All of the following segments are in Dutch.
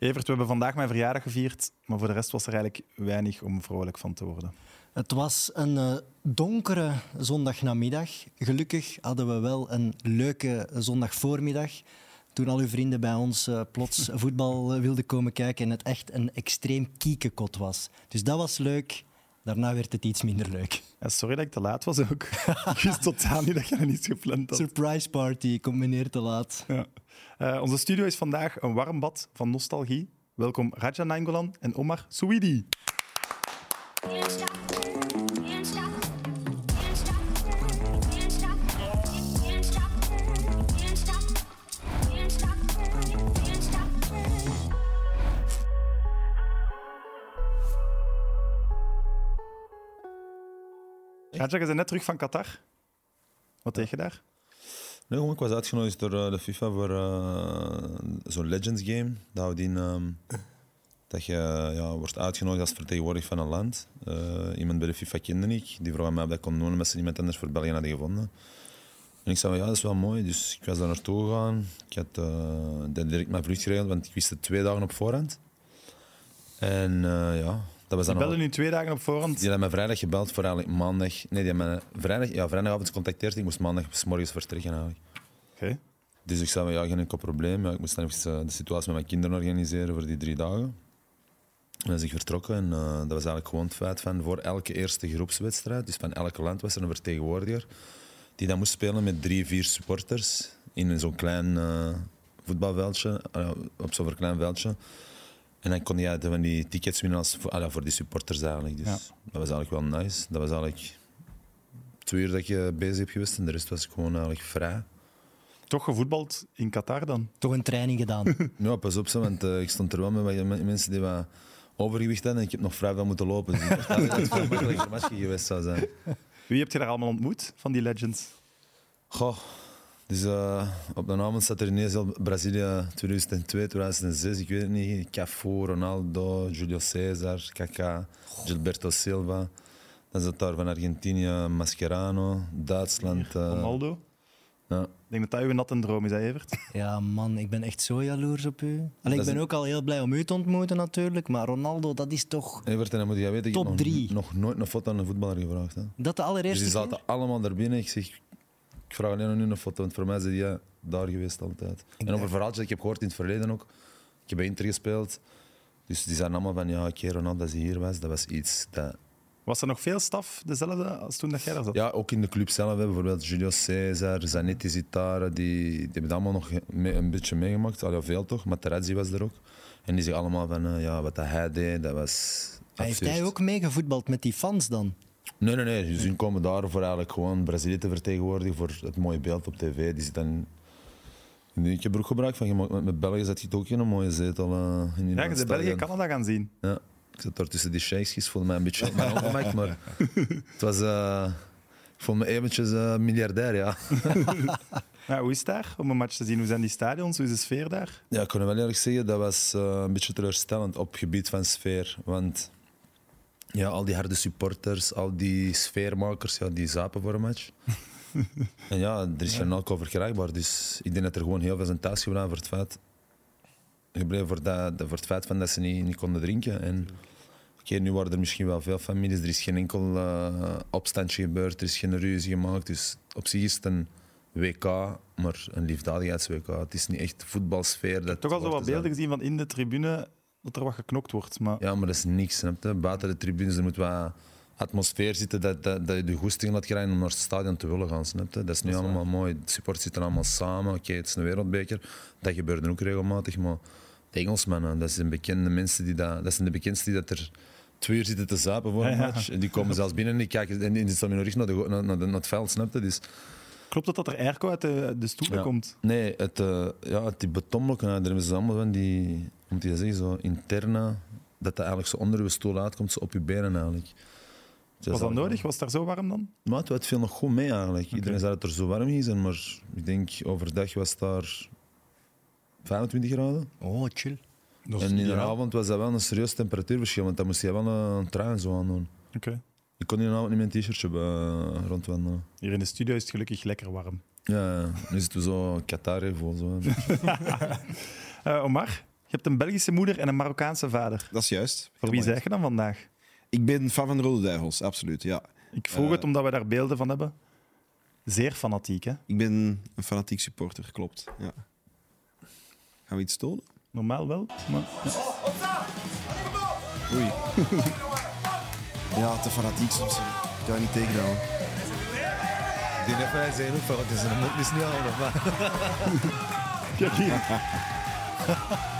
Evert, we hebben vandaag mijn verjaardag gevierd, maar voor de rest was er eigenlijk weinig om vrolijk van te worden. Het was een uh, donkere zondagnamiddag. Gelukkig hadden we wel een leuke zondagvoormiddag. Toen al uw vrienden bij ons uh, plots voetbal uh, wilden komen kijken en het echt een extreem kiekekot was. Dus dat was leuk. Daarna werd het iets minder leuk. Ja, sorry dat ik te laat was ook. ik wist totaal niet dat je er iets gepland had. Surprise party, komt meneer te laat. Ja. Uh, onze studio is vandaag een warm bad van nostalgie. Welkom Raja Nainggolan en Omar Souidi. Raja, je net terug van Qatar. Wat deed je daar? Nee, ik was uitgenodigd door uh, de FIFA voor uh, zo'n Legends game. Dat in um, dat je ja, wordt uitgenodigd als vertegenwoordiger van een land. Uh, iemand bij de FIFA kende ik. Die vroeg aan mij of ik kon doen met ze iemand anders voor België hadden gevonden. En ik zei, ja, dat is wel mooi. Dus ik was daar naartoe gegaan. Ik had uh, direct mijn vlucht geregeld, want ik wist het twee dagen op voorhand. En ja, dat was dan die belden nu twee dagen op voorhand? Die hebben mij vrijdag gebeld voor eigenlijk maandag. Nee, die hebben mij vrijdag, ja, vrijdagavond gecontacteerd. Ik moest maandag s morgens vertrekken eigenlijk. Oké. Okay. Dus ik zei, ja, geen enkel probleem. Ja, ik moest dan even de situatie met mijn kinderen organiseren voor die drie dagen. En dan is ik vertrokken en uh, dat was eigenlijk gewoon het feit van voor elke eerste groepswedstrijd, dus van elke land was er een vertegenwoordiger, die dan moest spelen met drie, vier supporters in zo'n klein uh, voetbalveldje, uh, op zo'n klein veldje. En dan kon je van die tickets winnen als, voor, voor die supporters eigenlijk. Dus dat was eigenlijk wel nice. Dat was eigenlijk twee uur dat je bezig hebt geweest en de rest was gewoon eigenlijk vrij. Toch gevoetbald in Qatar dan? Toch een training gedaan? ja, pas op, zo, want uh, ik stond er wel met, met mensen die wat overgewicht hadden en ik heb nog vrij veel moeten lopen. Dus dat het veel makkelijker geweest zou zijn. Wie heb je daar allemaal ontmoet van die legends? Goh, dus uh, op de avond zat er ineens al Brazilië 2002, 2006, ik weet het niet. Cafu, Ronaldo, Julio César, Kaká, Gilberto Silva. Dan zat daar van Argentinië Mascherano, Duitsland. Uh, Ronaldo? Ja. Ik denk dat dat uw natte droom is, hè, Evert? Ja, man, ik ben echt zo jaloers op u. Allee, ik ben ook al heel blij om u te ontmoeten, natuurlijk. Maar Ronaldo, dat is toch. Evert, en dan moet je weten, top ik heb nog, nog, nooit een foto aan een voetballer gevraagd. Hè. Dat de allereerste. Dus die zaten allemaal daar binnen. Ik zeg, ik vraag alleen nu een foto, want voor mij zijn die daar geweest altijd. Ik en over verhaaltjes dat ik heb gehoord in het verleden ook. Ik heb Inter gespeeld. Dus die zijn allemaal van, ja, oké, okay, Ronaldo, als hij hier was, dat was iets dat... Was er nog veel staf dezelfde als toen dat jij daar zat? Ja, ook in de club zelf. Bijvoorbeeld Julio Cesar, Zanetti Zitara, die, die hebben allemaal nog een beetje meegemaakt. Al veel toch, Materazzi was er ook. En die zeggen allemaal van, uh, ja, wat hij deed, dat was... Heeft hij ook meegevoetbald met die fans dan? Nee, nee, nee. Dus die komen daar voor eigenlijk gewoon Brazilië te vertegenwoordigen voor het mooie beeld op tv. Die zit dan ik heb er ook gebruik van Met België zat je ook in een mooie zetel. Uh, in ja, je de België-Canada gaan zien. Ja, ik zat daar tussen die sheiks, voelde mij een beetje op mijn ongemak, maar het was... Uh, ik voelde me eventjes uh, miljardair, ja. ja. Hoe is het daar om een match te zien? Hoe zijn die stadions? Hoe is de sfeer daar? Ja, ik kan wel eerlijk zeggen, dat was een beetje teleurstellend op gebied van sfeer. Want ja, al die harde supporters, al die sfeermakers, ja, die zapen voor een match. en ja, er is geen alcohol verkrijgbaar. Dus ik denk dat er gewoon heel veel zijn thuis gedaan voor het feit, gebleven voor, dat, voor het feit van dat ze niet, niet konden drinken. En oké, nu waren er misschien wel veel families. Er is geen enkel uh, opstandje gebeurd, er is geen ruzie gemaakt. Dus op zich is het een WK, maar een liefdadigheids-WK. Het is niet echt voetbalsfeer. Dat Toch al zo wat beelden gezien van in de tribune dat er wat geknokt wordt. Maar... Ja, maar dat is niks. Snap je? Buiten de tribunes er moet wat atmosfeer zitten dat, dat, dat je de goesting laat krijgen om naar het stadion te willen gaan. Snap je? Dat is nu allemaal mooi. De supporters zitten allemaal samen. Oké, het is een wereldbeker. Dat gebeurt ook regelmatig. Maar de Engelsmannen, dat zijn bekende mensen die dat, dat zijn de bekendste die dat er twee uur zitten te zuipen voor een match. En die komen zelfs binnen en die kijken en die staan nog naar, de, naar, naar, naar, het veld. Snap je? Dus, Klopt het dat er airco uit de, de stoelen ja. komt? Nee, het, uh, ja, het die betonblokken, daar hebben ze allemaal van die, moet je zeggen, zo interne, dat dat eigenlijk zo onder je stoel uitkomt, zo op je benen eigenlijk. Dus was dat nodig? Was het daar zo warm dan? Maar het viel nog goed mee eigenlijk. Okay. Iedereen zei dat het er zo warm is, maar ik denk overdag was het daar 25 graden. Oh, chill. En in de avond was dat wel een serieus temperatuurverschil, want dan moest je wel een trui zo aan doen. Oké. Okay. Ik kon hier nou niet met een t-shirtje uh, rondwandelen. Hier in de studio is het gelukkig lekker warm. Ja, nu zitten we zo Qatar vol. Zo. uh, Omar, Je hebt een Belgische moeder en een Marokkaanse vader. Dat is juist. Voor wie zeg je dan vandaag? Ik ben fan van de Rode Duivels, absoluut. Ja. Ik vroeg Eh. het omdat we daar beelden van hebben. Zeer fanatiek, hè? Ik ben een fanatiek supporter, klopt. Ja. Gaan we iets tonen? Normaal wel. Maar, ja. Oei. ja, te fanatiek soms. Ik kan niet tegenhouden. Die net wij zijn ook het is is niet aan, of wat? Kijk hier.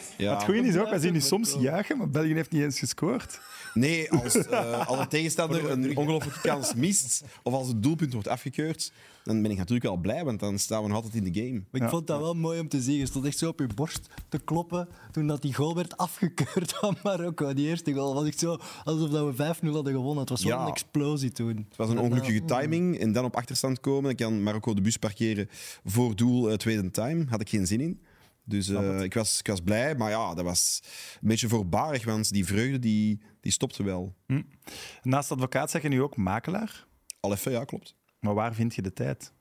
Ja. Het goede is ook, wij zien nu soms juichen, maar België heeft niet eens gescoord. Nee, als, eh, als de tegenstander een ongelofelijke kans mist, of als het doelpunt wordt afgekeurd, dan ben ik natuurlijk wel blij, want dan staan we nog altijd in de game. Maar ik Ja. vond dat wel mooi om te zien. Je stond echt zo op je borst te kloppen toen dat die goal werd afgekeurd van Marokko. Die eerste goal was echt zo alsof dat we 5-0 hadden gewonnen. Het was wel Ja. een explosie toen. Het was een ongelukkige timing en dan op achterstand komen. Dan kan Marokko de bus parkeren voor doel eh, tweede time. Had ik geen zin in. Dus eh, ik, was, ik was blij, maar ja, dat was een beetje voorbarig, want die vreugde die, die stopte wel. Naast advocaat zeg je nu ook makelaar. Al even, ja, klopt. Maar waar vind je de tijd?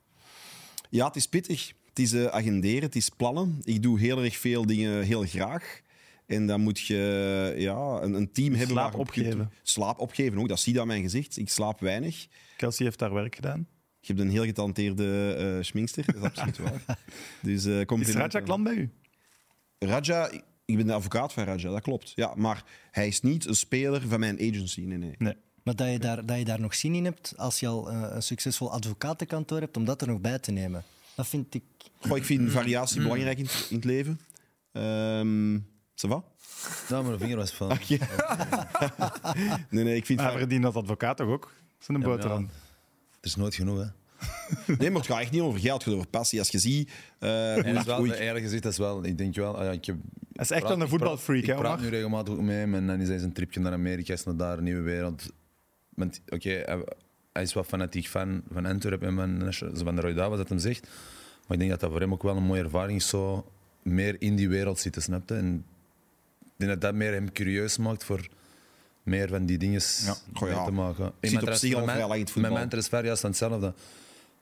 Ja, het is pittig. Het is eh, agenderen, het is plannen. Ik doe heel erg veel dingen heel graag. En dan moet je ja, een, een team hebben... Slaap opgeven. Slaap opgeven ook, dat zie je aan mijn gezicht. Ik slaap weinig. Kelsey heeft daar werk gedaan. Je hebt een heel getalenteerde eh schminkster, dat is absoluut waar. Dus, eh Is. Raja klant bij u? Raja, ik ben de advocaat van Raja, dat klopt. Ja, maar hij is niet een speler van mijn agency. Nee, nee. Nee. Maar dat je, daar, dat je daar nog zin in hebt als je al eh, een succesvol advocatenkantoor hebt, om dat er nog bij te nemen. Dat vind ik... Goh, ik vind variatie belangrijk in, het- in het leven. Ehm ça va? Nou, mijn vinger was van. Nee, nee, ik vind... Maar verdient dat advocaat toch ook? Zijn een Ja, boterham. ja, Er is nooit genoeg, hè. Nee, maar het gaat echt niet over geld, het gaat over passie. Als je ziet... eh, En dat ik- is wel, ik- eerlijk gezegd, dat is wel, ik denk wel, ah ja, ik heb, Hij is echt praat- wel een ik voetbalfreak, hè, Ik praat nu regelmatig ook met hem en dan is hij zijn tripje naar Amerika, is naar daar, een nieuwe wereld. Want, Oké, hij, hij is wel fanatiek fan van Antwerpen en van, van de Rode was dat hem zegt. Maar ik denk dat dat voor hem ook wel een mooie ervaring is, zo meer in die wereld zitten, snap je? En ik denk dat dat meer hem curieus maakt voor meer van die dingen Ja. Goh, ja. mee te maken. Zit In mijn op zich al vrij lang in het voetbal. Met mijn transfer juist aan hetzelfde.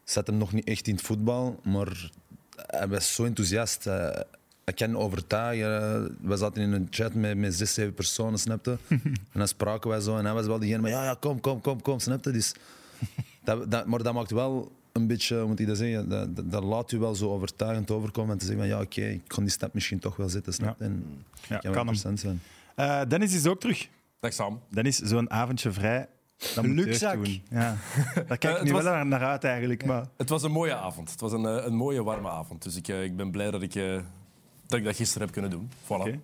Zat hem nog niet echt in het voetbal, maar hij was zo enthousiast. Hij, hij kan overtuigen. We zaten in een chat met, met zes, zeven personen, snapte. en dan spraken wij zo en hij was wel diegene, maar ja, ja, kom, kom, kom, kom, snapte. Dus, dat, dat, maar dat maakt wel een beetje, hoe moet ik dat zeggen, dat, dat, dat laat u wel zo overtuigend overkomen en te zeggen van ja, oké, ik kon die stap misschien toch wel zetten, snap je? En Ja, kan kan hem. zijn. Eh, Dennis is ook terug. Dag Sam. Dennis, zo'n avondje vrij. Deugd doen. Ja. Daar kijk Eh, ik het nu was- wel naar- naar uit eigenlijk. Maar Het was een mooie avond. Het was een, eh, een mooie, warme avond. Dus ik, eh, ik ben blij dat ik, eh, dat ik dat gisteren heb kunnen doen. Voilà.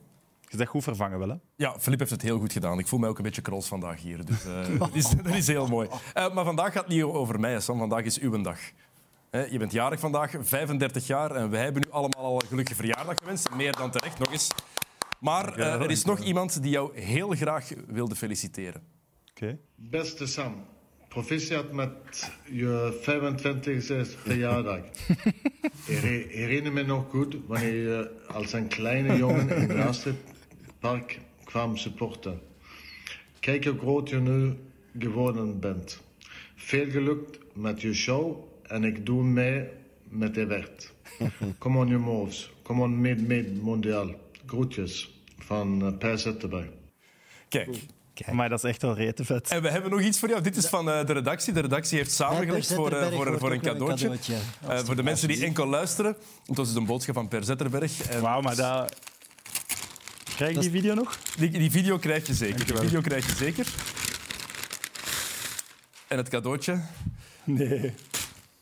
je zegt goed vervangen wel, hè? Ja, Filip heeft het heel goed gedaan. Ik voel mij ook een beetje krols vandaag hier. Dus, eh, dat, is, dat is heel mooi. Eh, maar vandaag gaat het niet over mij, Sam. Vandaag is uw dag. Hè, je bent jarig vandaag, 35 jaar. En wij hebben u allemaal al een gelukkige verjaardag gewenst. Meer dan terecht, nog eens. Maar eh, er is nog iemand die jou heel graag wilde feliciteren. Oké. Beste Sam, proficiat je 25e verjaardag. Ik he- herinner me nog goed wanneer je als een kleine jongen in het Raadstedpark kwam supporten. Kijk hoe groot je nu geworden bent. Veel geluk met je show en ik doe mee met de wet. Kom on, je moves. Kom on, mid, mid, mondiaal. Groetjes van Per Zetterberg. Kijk. Maar dat is echt wel rete vet. En we hebben nog iets voor jou. Dit is van eh, de redactie. De redactie heeft samengelegd voor, eh, voor, voor een cadeautje. Eh, voor de mensen die enkel luisteren. Het was dus een boodschap van Per Zetterberg. En Wauw, maar dat... Krijg ik die video nog? die, die video krijg je zeker. Die video krijg je zeker. En het cadeautje Nee,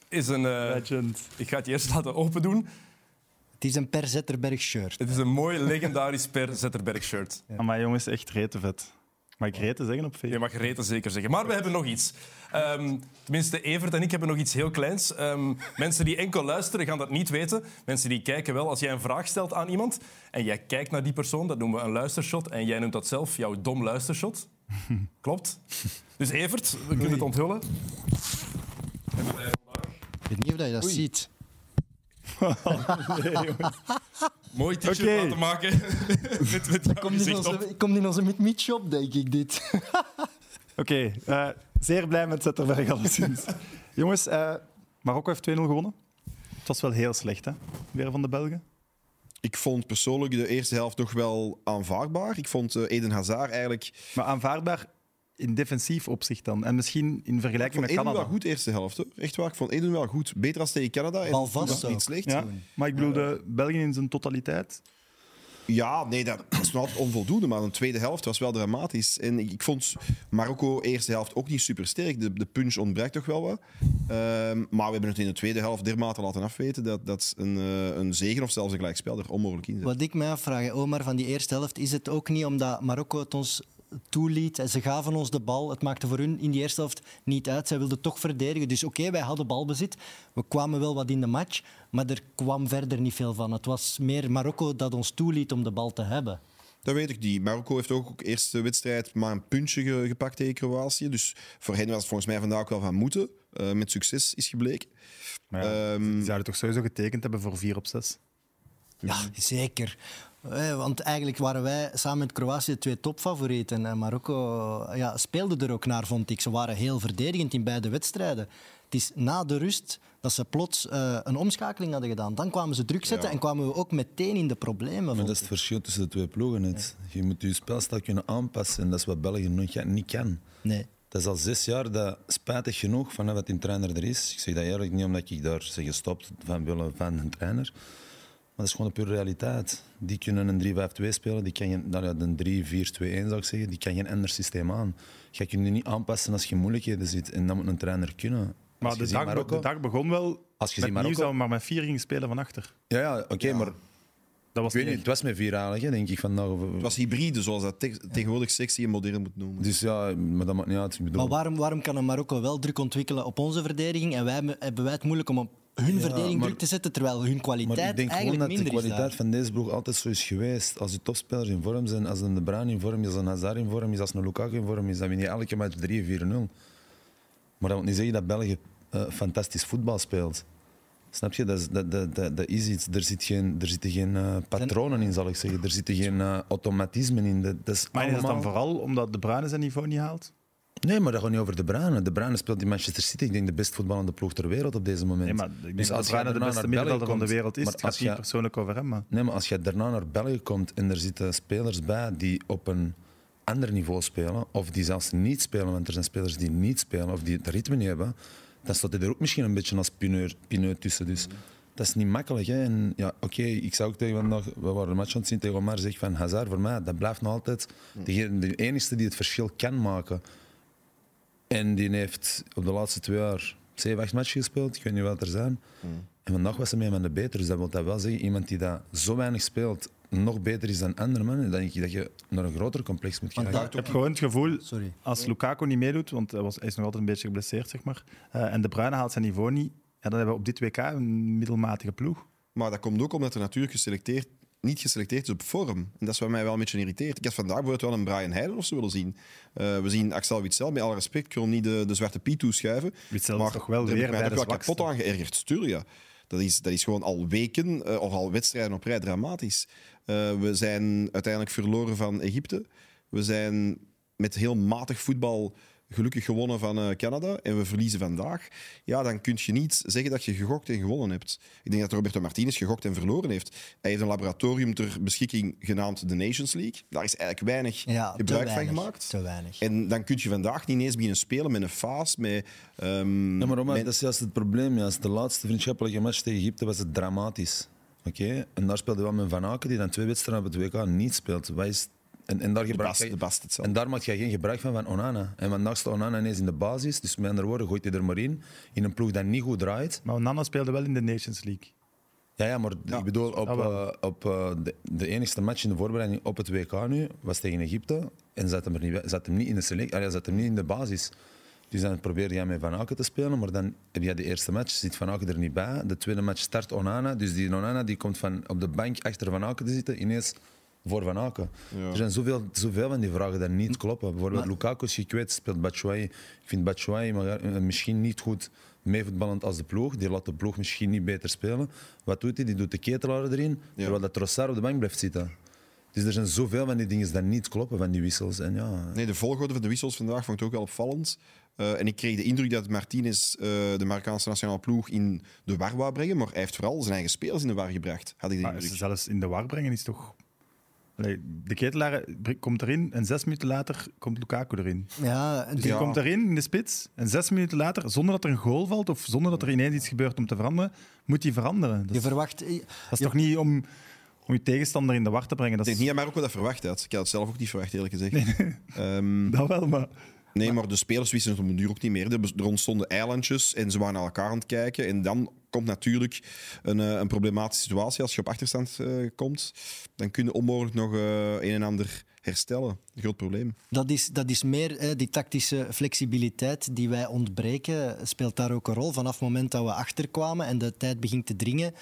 is een... eh, legend. ik ga het je eerst laten open doen. Het is een Per Zetterberg shirt. Het is een mooi legendarisch Per Zetterberg shirt. Maar jongens, echt rete vet. Mag ik rete zeggen op Je Facebook? mag reten zeker zeggen. Maar we hebben nog iets. Ehm, tenminste, Evert en ik hebben nog iets heel kleins. Ehm, mensen die enkel luisteren gaan dat niet weten. Mensen die kijken wel. Als jij een vraag stelt aan iemand en jij kijkt naar die persoon, dat noemen we een luistershot. En jij noemt dat zelf jouw dom luistershot. Klopt. Dus Evert, we kunnen het onthullen. Ik weet niet of je dat ziet. Mooi t-shirt Oké. laten maken. met, met in gezicht op. onze, komt in onze mid-shop, denk ik, dit. Oké, eh, zeer blij met Zetterberg alleszins. Jongens, eh, Marokko heeft 2-0 gewonnen. Het was wel heel slecht, hè? Weer van de Belgen. Ik vond persoonlijk de eerste helft nog wel aanvaardbaar. Ik vond eh, Eden Hazard eigenlijk... Maar aanvaardbaar in defensief opzicht dan. En misschien in Ik vergelijking vond met Eden Canada. wel goed eerste helft. Hoor. Echt waar, ik vond Eden wel goed. Beter als tegen Canada. En Bal toen vast was het ook. niet slecht. Ja, maar ik bedoel de België in zijn totaliteit. Ja, nee, dat is nog altijd onvoldoende. Maar de tweede helft was wel dramatisch. En ik, ik vond Marokko eerste helft ook niet super sterk. De, de punch ontbreekt toch wel wat. Ehm, maar we hebben het in de tweede helft dermate laten afweten dat, dat een, eh, een zegen of zelfs een gelijkspel er onmogelijk in zit. Wat ik mij afvraag, Omar, van die eerste helft, is het ook niet omdat Marokko het ons toeliet en ze gaven ons de bal. Het maakte voor hun in die eerste helft niet uit. Zij wilden toch verdedigen. Dus oké, wij hadden balbezit. We kwamen wel wat in de match, maar er kwam verder niet veel van. Het was meer Marokko dat ons toeliet om de bal te hebben. Dat weet ik niet. Marokko heeft ook, ook eerste wedstrijd maar een puntje ge- gepakt tegen Kroatië. Dus voor hen was het volgens mij vandaag ook wel van moeten. Eh, met succes is gebleken. Maar ja, Ehm, die zouden toch sowieso getekend hebben voor 4 op 6. Ja, zeker. Eh, Want eigenlijk waren wij samen met Kroatië twee topfavorieten. En Marokko ja, speelde er ook naar, vond ik. Ze waren heel verdedigend in beide wedstrijden. Het is na de rust dat ze plots eh, een omschakeling hadden gedaan. Dan kwamen ze druk zetten en kwamen we ook meteen in de problemen. Maar dat is het verschil tussen de twee ploegen. net. Je moet je spelstijl kunnen aanpassen en dat is wat België nog niet kan. Nee. Dat is al zes jaar dat, spijtig genoeg, vanaf dat die trainer er is. Ik zeg dat eerlijk niet omdat ik daar zeg gestopt van willen van een trainer. Maar dat is gewoon een pure realiteit. Die kunnen een 3-5-2 spelen, die kan geen, nou ja, een 3-4-2-1 zou ik zeggen, die kan geen ander systeem aan. Je kunt je niet aanpassen als je in moeilijkheden zit en dat moet een trainer kunnen. Maar je de dag, Marokko- de dag begon wel Als je met ziet nieuws Marokko- dat we maar met 4 gingen spelen van achter. Ja, ja oké, maar Dat was ik weet niet, het was met vier eigenlijk, denk ik. Vandaag. Het was hybride, zoals dat te- tegenwoordig sexy en modern moet noemen. Dus ja, maar dat maakt niet uit. Ik bedoel, Maar waarom, waarom kan een Marokko wel druk ontwikkelen op onze verdediging en wij hebben- hebben wij het moeilijk om op hun verdediging maar- druk te zetten, terwijl hun Maar kwaliteit ik denk gewoon dat de kwaliteit van deze ploeg altijd zo is geweest. Als je topspelers in vorm zijn, als een De Bruyne in vorm is, als een Hazard in vorm is, als een Lukaku in vorm is, dan win je elke match 3-4-0. Maar dat wil niet zeggen dat België eh, fantastisch voetbal speelt. Snap je? Dat is, dat, dat, dat, dat is iets. Er, zit geen, er zitten geen eh, patronen in, zal ik zeggen. Er zitten geen eh, automatismen in. Dat, dat is Maar is dat dan allemaal- vooral omdat de Bruyne zijn niveau niet haalt? Nee, maar dat gaat niet over De Bruyne. De Bruyne speelt in Manchester City. Ik denk de best voetballende ploeg ter wereld op deze moment. Nee, maar ik denk Dus als de de beste naar België middenvelder van de wereld is. Het gaat niet persoonlijk over hem, maar... Nee, maar als je daarna naar België komt en er zitten spelers bij die op een ander niveau spelen, of die zelfs niet spelen, want er zijn spelers die niet spelen of die het ritme niet hebben, dan staat hij er ook misschien een beetje als pineur, pineur tussen. Dus dat is niet makkelijk. Hè? En ja, oké, ik zou ook tegen vandaag, we waren een match aan het zien tegen Omar, zeg van Hazard voor mij, dat blijft nog altijd degene, de enige die het verschil kan maken. En die heeft op de laatste twee jaar zeven, acht matchen gespeeld. Ik weet niet wat er zijn. En vandaag was hij mee van de beter. Dus dat wil dat wel zeggen. Iemand die dat zo weinig speelt, nog beter is dan andere mannen. Dan denk ik dat je naar een groter complex moet gaan. Ik heb gewoon het gevoel, Sorry. als Lukaku niet meedoet, want hij, was, hij is nog altijd een beetje geblesseerd, zeg maar, eh, en de Bruyne haalt zijn niveau niet, ja, dan hebben we op dit WK een middelmatige ploeg. Maar dat komt ook omdat er natuurlijk geselecteerd, niet geselecteerd is op vorm. En dat is wat mij wel een beetje irriteert. Ik had vandaag bijvoorbeeld wel een Brian Heijden of zo willen zien. Eh, we zien Axel Witsel, met alle respect, ik wil niet de, de zwarte piet toeschuiven. Witsel maar is toch wel weer heb ik mij bij ook de wel kapot aan geërgerd. Ja. Dat is, dat is gewoon al weken eh, of al wedstrijden op rij dramatisch. Eh, we zijn uiteindelijk verloren van Egypte. We zijn met heel matig voetbal gelukkig gewonnen van eh, Canada en we verliezen vandaag. Ja, dan kun je niet zeggen dat je gegokt en gewonnen hebt. Ik denk dat Roberto Martinez gegokt en verloren heeft. Hij heeft een laboratorium ter beschikking genaamd de Nations League. Daar is eigenlijk weinig Ja, te gebruik van weinig, gemaakt. Te weinig. En dan kun je vandaag niet eens beginnen spelen met een fase, met... ehm, Ja, maar met- dat is juist het probleem. Juist. De laatste vriendschappelijke match tegen Egypte was het dramatisch. Oké? En daar speelde wel met Van Aken, die dan twee wedstrijden op het WK niet speelt. Wat is... en, en, daar de gebruik bast, je- de bast hetzelfde. en daar maak je geen gebruik van van Onana. En vandaag staat Onana ineens in de basis. Dus met andere woorden, gooit hij er maar in. In een ploeg dat niet goed draait. Maar Nana speelde wel in de Nations League. Ja, ja maar ik bedoel, op, wel. eh, op eh, de, de enigste match in de voorbereiding op het WK nu was tegen Egypte. En zat hem, er niet, zat hem niet in de selectie, allee, zat hem niet in de basis. Dus dan probeerde hij met Van Aken te spelen, maar dan heb je de eerste match, zit Van Aken er niet bij. De tweede match start Onana, dus die Onana die komt van op de bank achter Van Aken te zitten. Ineens voor Van Aken. Ja. Er zijn zoveel, zoveel van die vragen die niet kloppen. Bijvoorbeeld Maar- Lukaku is gekwetst, speelt Batshuayi. Ik vind Batshuayi maar, eh, misschien niet goed meevoetballend als de ploeg. Die laat de ploeg misschien niet beter spelen. Wat doet hij? Die doet de ketelaar erin, terwijl dat Trossard op de bank blijft zitten. Dus er zijn zoveel van die dingen die niet kloppen, van die wissels. En ja, Nee, de volgorde van de wissels vandaag vond ik ook wel opvallend. Eh, en ik kreeg de indruk dat Martinez eh, de Marokkaanse nationale ploeg in de war wou brengen, maar hij heeft vooral zijn eigen spelers in de war gebracht, had ik de Maar indruk. zelfs in de war brengen is toch... Allee, de ketelaar br- komt erin en zes minuten later komt Lukaku erin. Ja, die- Die Ja. komt erin in de spits en zes minuten later, zonder dat er een goal valt of zonder dat er ineens iets gebeurt om te veranderen, moet hij veranderen. Dat je is, verwacht... dat is toch niet om, om je tegenstander in de war te brengen? Dat Ik is denk niet dat Marokko dat verwacht had. Ik had het zelf ook niet verwacht, eerlijk gezegd. Ehm, dat wel, maar... nee, maar de spelers wisten het op een duur ook niet meer. Er er ontstonden eilandjes en ze waren naar elkaar aan het kijken. En dan komt natuurlijk een, eh, een problematische situatie. Als je op achterstand eh, komt, dan kun je onmogelijk nog eh, een en ander herstellen. Een groot probleem. Dat is, dat is meer hè, die tactische flexibiliteit die wij ontbreken, speelt daar ook een rol. Vanaf het moment dat we achterkwamen en de tijd begint te dringen,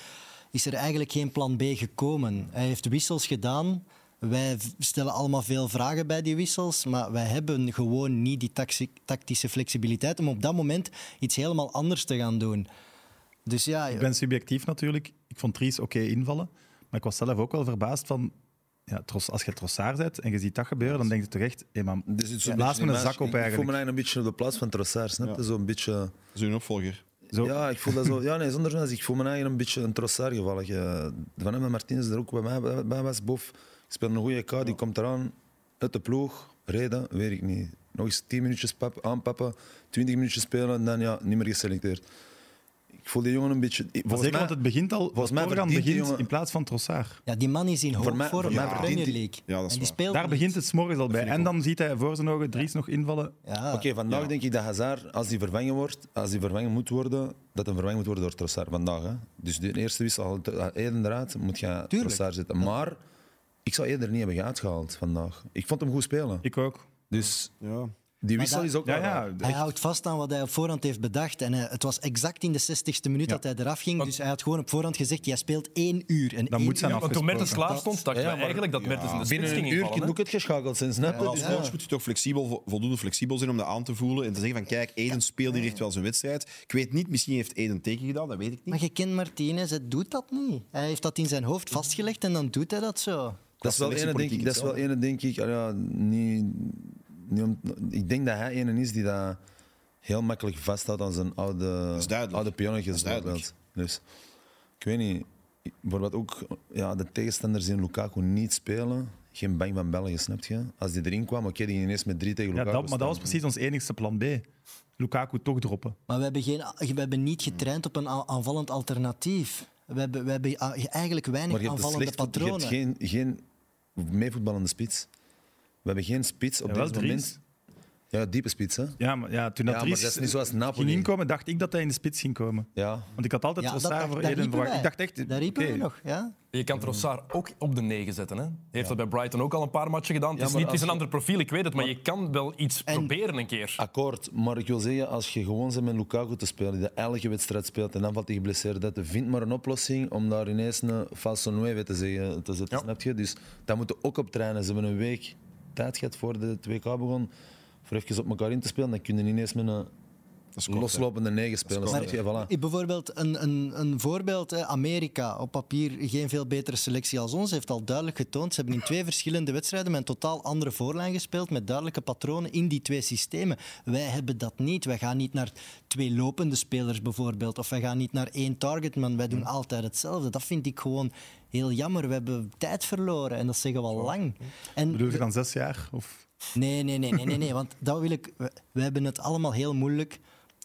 is er eigenlijk geen plan B gekomen. Hij heeft wissels gedaan. Wij stellen allemaal veel vragen bij die wissels, maar wij hebben gewoon niet die taxi- tactische flexibiliteit om op dat moment iets helemaal anders te gaan doen. Dus ja, Ik ben subjectief natuurlijk. Ik vond Dries oké invallen. Maar ik was zelf ook wel verbaasd van... Ja, Tros- als je Trossard bent en je ziet dat gebeuren, dan denk je toch echt... Hey man, Dus het is zo'n blaas me een zak op Ik- Ik voel me eigenlijk. eigenlijk een beetje op de plaats van Trossard, snap je? Zo'n beetje... Is een opvolger. Zo, Ja, ik voel dat zo. Ja, nee, zonder dat. Ik voel me eigenlijk een beetje een Trossard gevallig. Van hem en Martinez er ook bij mij bij- bij was. Bof. Ik speel een goede K, die komt eraan uit de ploeg. Reden, weet ik niet. Nog eens 10 minuutjes pap, aanpappen, 20 minuutjes spelen en dan ja, niet meer geselecteerd. Ik voel die jongen een beetje. Volgens zeker, mij, want het begint al... volgens mij verdient die begint jongen- in plaats van Trossard. ja, die man is in Voor hoog mij- vorm voor de verdient Premier hij- League. Ja, dat is en die waar. speelt Daar niet. begint het s'morgens al bij. En dan ziet hij voor zijn ogen Dries nog invallen. Ja. Oké, vandaag Ja. denk ik dat Hazard, als die vervangen wordt, als die vervangen moet worden, dat hij vervangen moet worden door Trossard vandaag. Hè. Dus de eerste wissel, al eruit, moet je. Trossard zetten. Maar ik zou Eden niet hebben uitgehaald vandaag. Ik vond hem goed spelen. Ik ook. Dus Ja. die wissel dat- is ook Ja, wel ja. Hij houdt vast aan wat hij op voorhand heeft bedacht. En eh, het was exact in de 60ste minuut Ja. dat hij eraf ging. Want- Dus hij had gewoon op voorhand gezegd: jij speelt één uur. En Dan één moet zijn uur- Want toen Mertens klaar Dat- stond, maar- eigenlijk dat Mertens in de spits Binnen een uur moet het geschakeld zijn, snap je? Als Dus coach ja. moet je toch flexibel, vo- voldoende flexibel zijn om dat aan te voelen en te zeggen van kijk, Eden speelt hier echt wel zijn wedstrijd. Ik weet niet, misschien heeft Eden een teken gedaan, dat weet ik niet. Maar je kent Martinez, hij doet dat niet. Hij heeft dat in zijn hoofd vastgelegd en dan doet hij dat zo. Dat is wel ene, denk ik. Dat is wel ene, denk ik. ah ja, niet, niet om- ik denk dat hij ene is die dat heel makkelijk vasthoudt aan zijn oude, oude pionnetjes. Bijvoorbeeld. Dus ik weet niet. Bijvoorbeeld ook ja, de tegenstanders in Lukaku niet spelen. Geen bang van België, snap je? Als die erin kwam, oké, die ging ineens met drie tegen Ja, Lukaku dat, maar dat was precies ons enigste plan B. Lukaku toch droppen. Maar we hebben, geen, we hebben niet getraind op een aanvallend alternatief. We hebben, we hebben a- eigenlijk weinig aanvallende slecht, je hebt patronen. geen, geen meevoetballende spits. We hebben geen spits op Ja, dit Dries. Ja, diepe spits, hè? Ja, maar ja, toen dat Ja, dat is niet zoals Napoli. ging inkomen, dacht ik dat hij in de spits ging komen. Ja. Want ik had altijd Ja, dat Trossard voor daar Eden verwacht. Ik dacht echt... Daar riepen oké. we nog. Ja? Je kan Trossard ook op de 9 zetten. Hè? Hij heeft dat bij Brighton ook al een paar matchen gedaan. Het is, niet, het is een je- ander profiel, ik weet het, maar je kan wel iets En- proberen een keer. Akkoord, maar ik wil zeggen, als je gewoon bent met Lukaku te spelen, die elke wedstrijd speelt en dan valt hij geblesseerd uit, vind maar een oplossing om daar ineens een falso nueve te, zeggen, te zetten, Ja. snap je? Dus dat moeten we ook op trainen. Ze hebben een week tijd gehad voor de 2K begon, voor even op elkaar in te spelen, dan kun je ineens met een kort, loslopende negen spelen? Voilà. Ik- Bijvoorbeeld een, een, een voorbeeld. Hè. Amerika, op papier geen veel betere selectie als ons, heeft al duidelijk getoond. Ze hebben in twee verschillende wedstrijden met een totaal andere voorlijn gespeeld, met duidelijke patronen in die twee systemen. Wij hebben dat niet. Wij gaan niet naar twee lopende spelers bijvoorbeeld, of wij gaan niet naar één targetman. Wij doen altijd hetzelfde. Dat vind ik gewoon heel jammer. We hebben tijd verloren en dat zeggen we al lang. En Bedoel je dan zes jaar? Of... Nee, nee, nee, nee, nee, nee, want dat wil ik. We, we hebben het allemaal heel moeilijk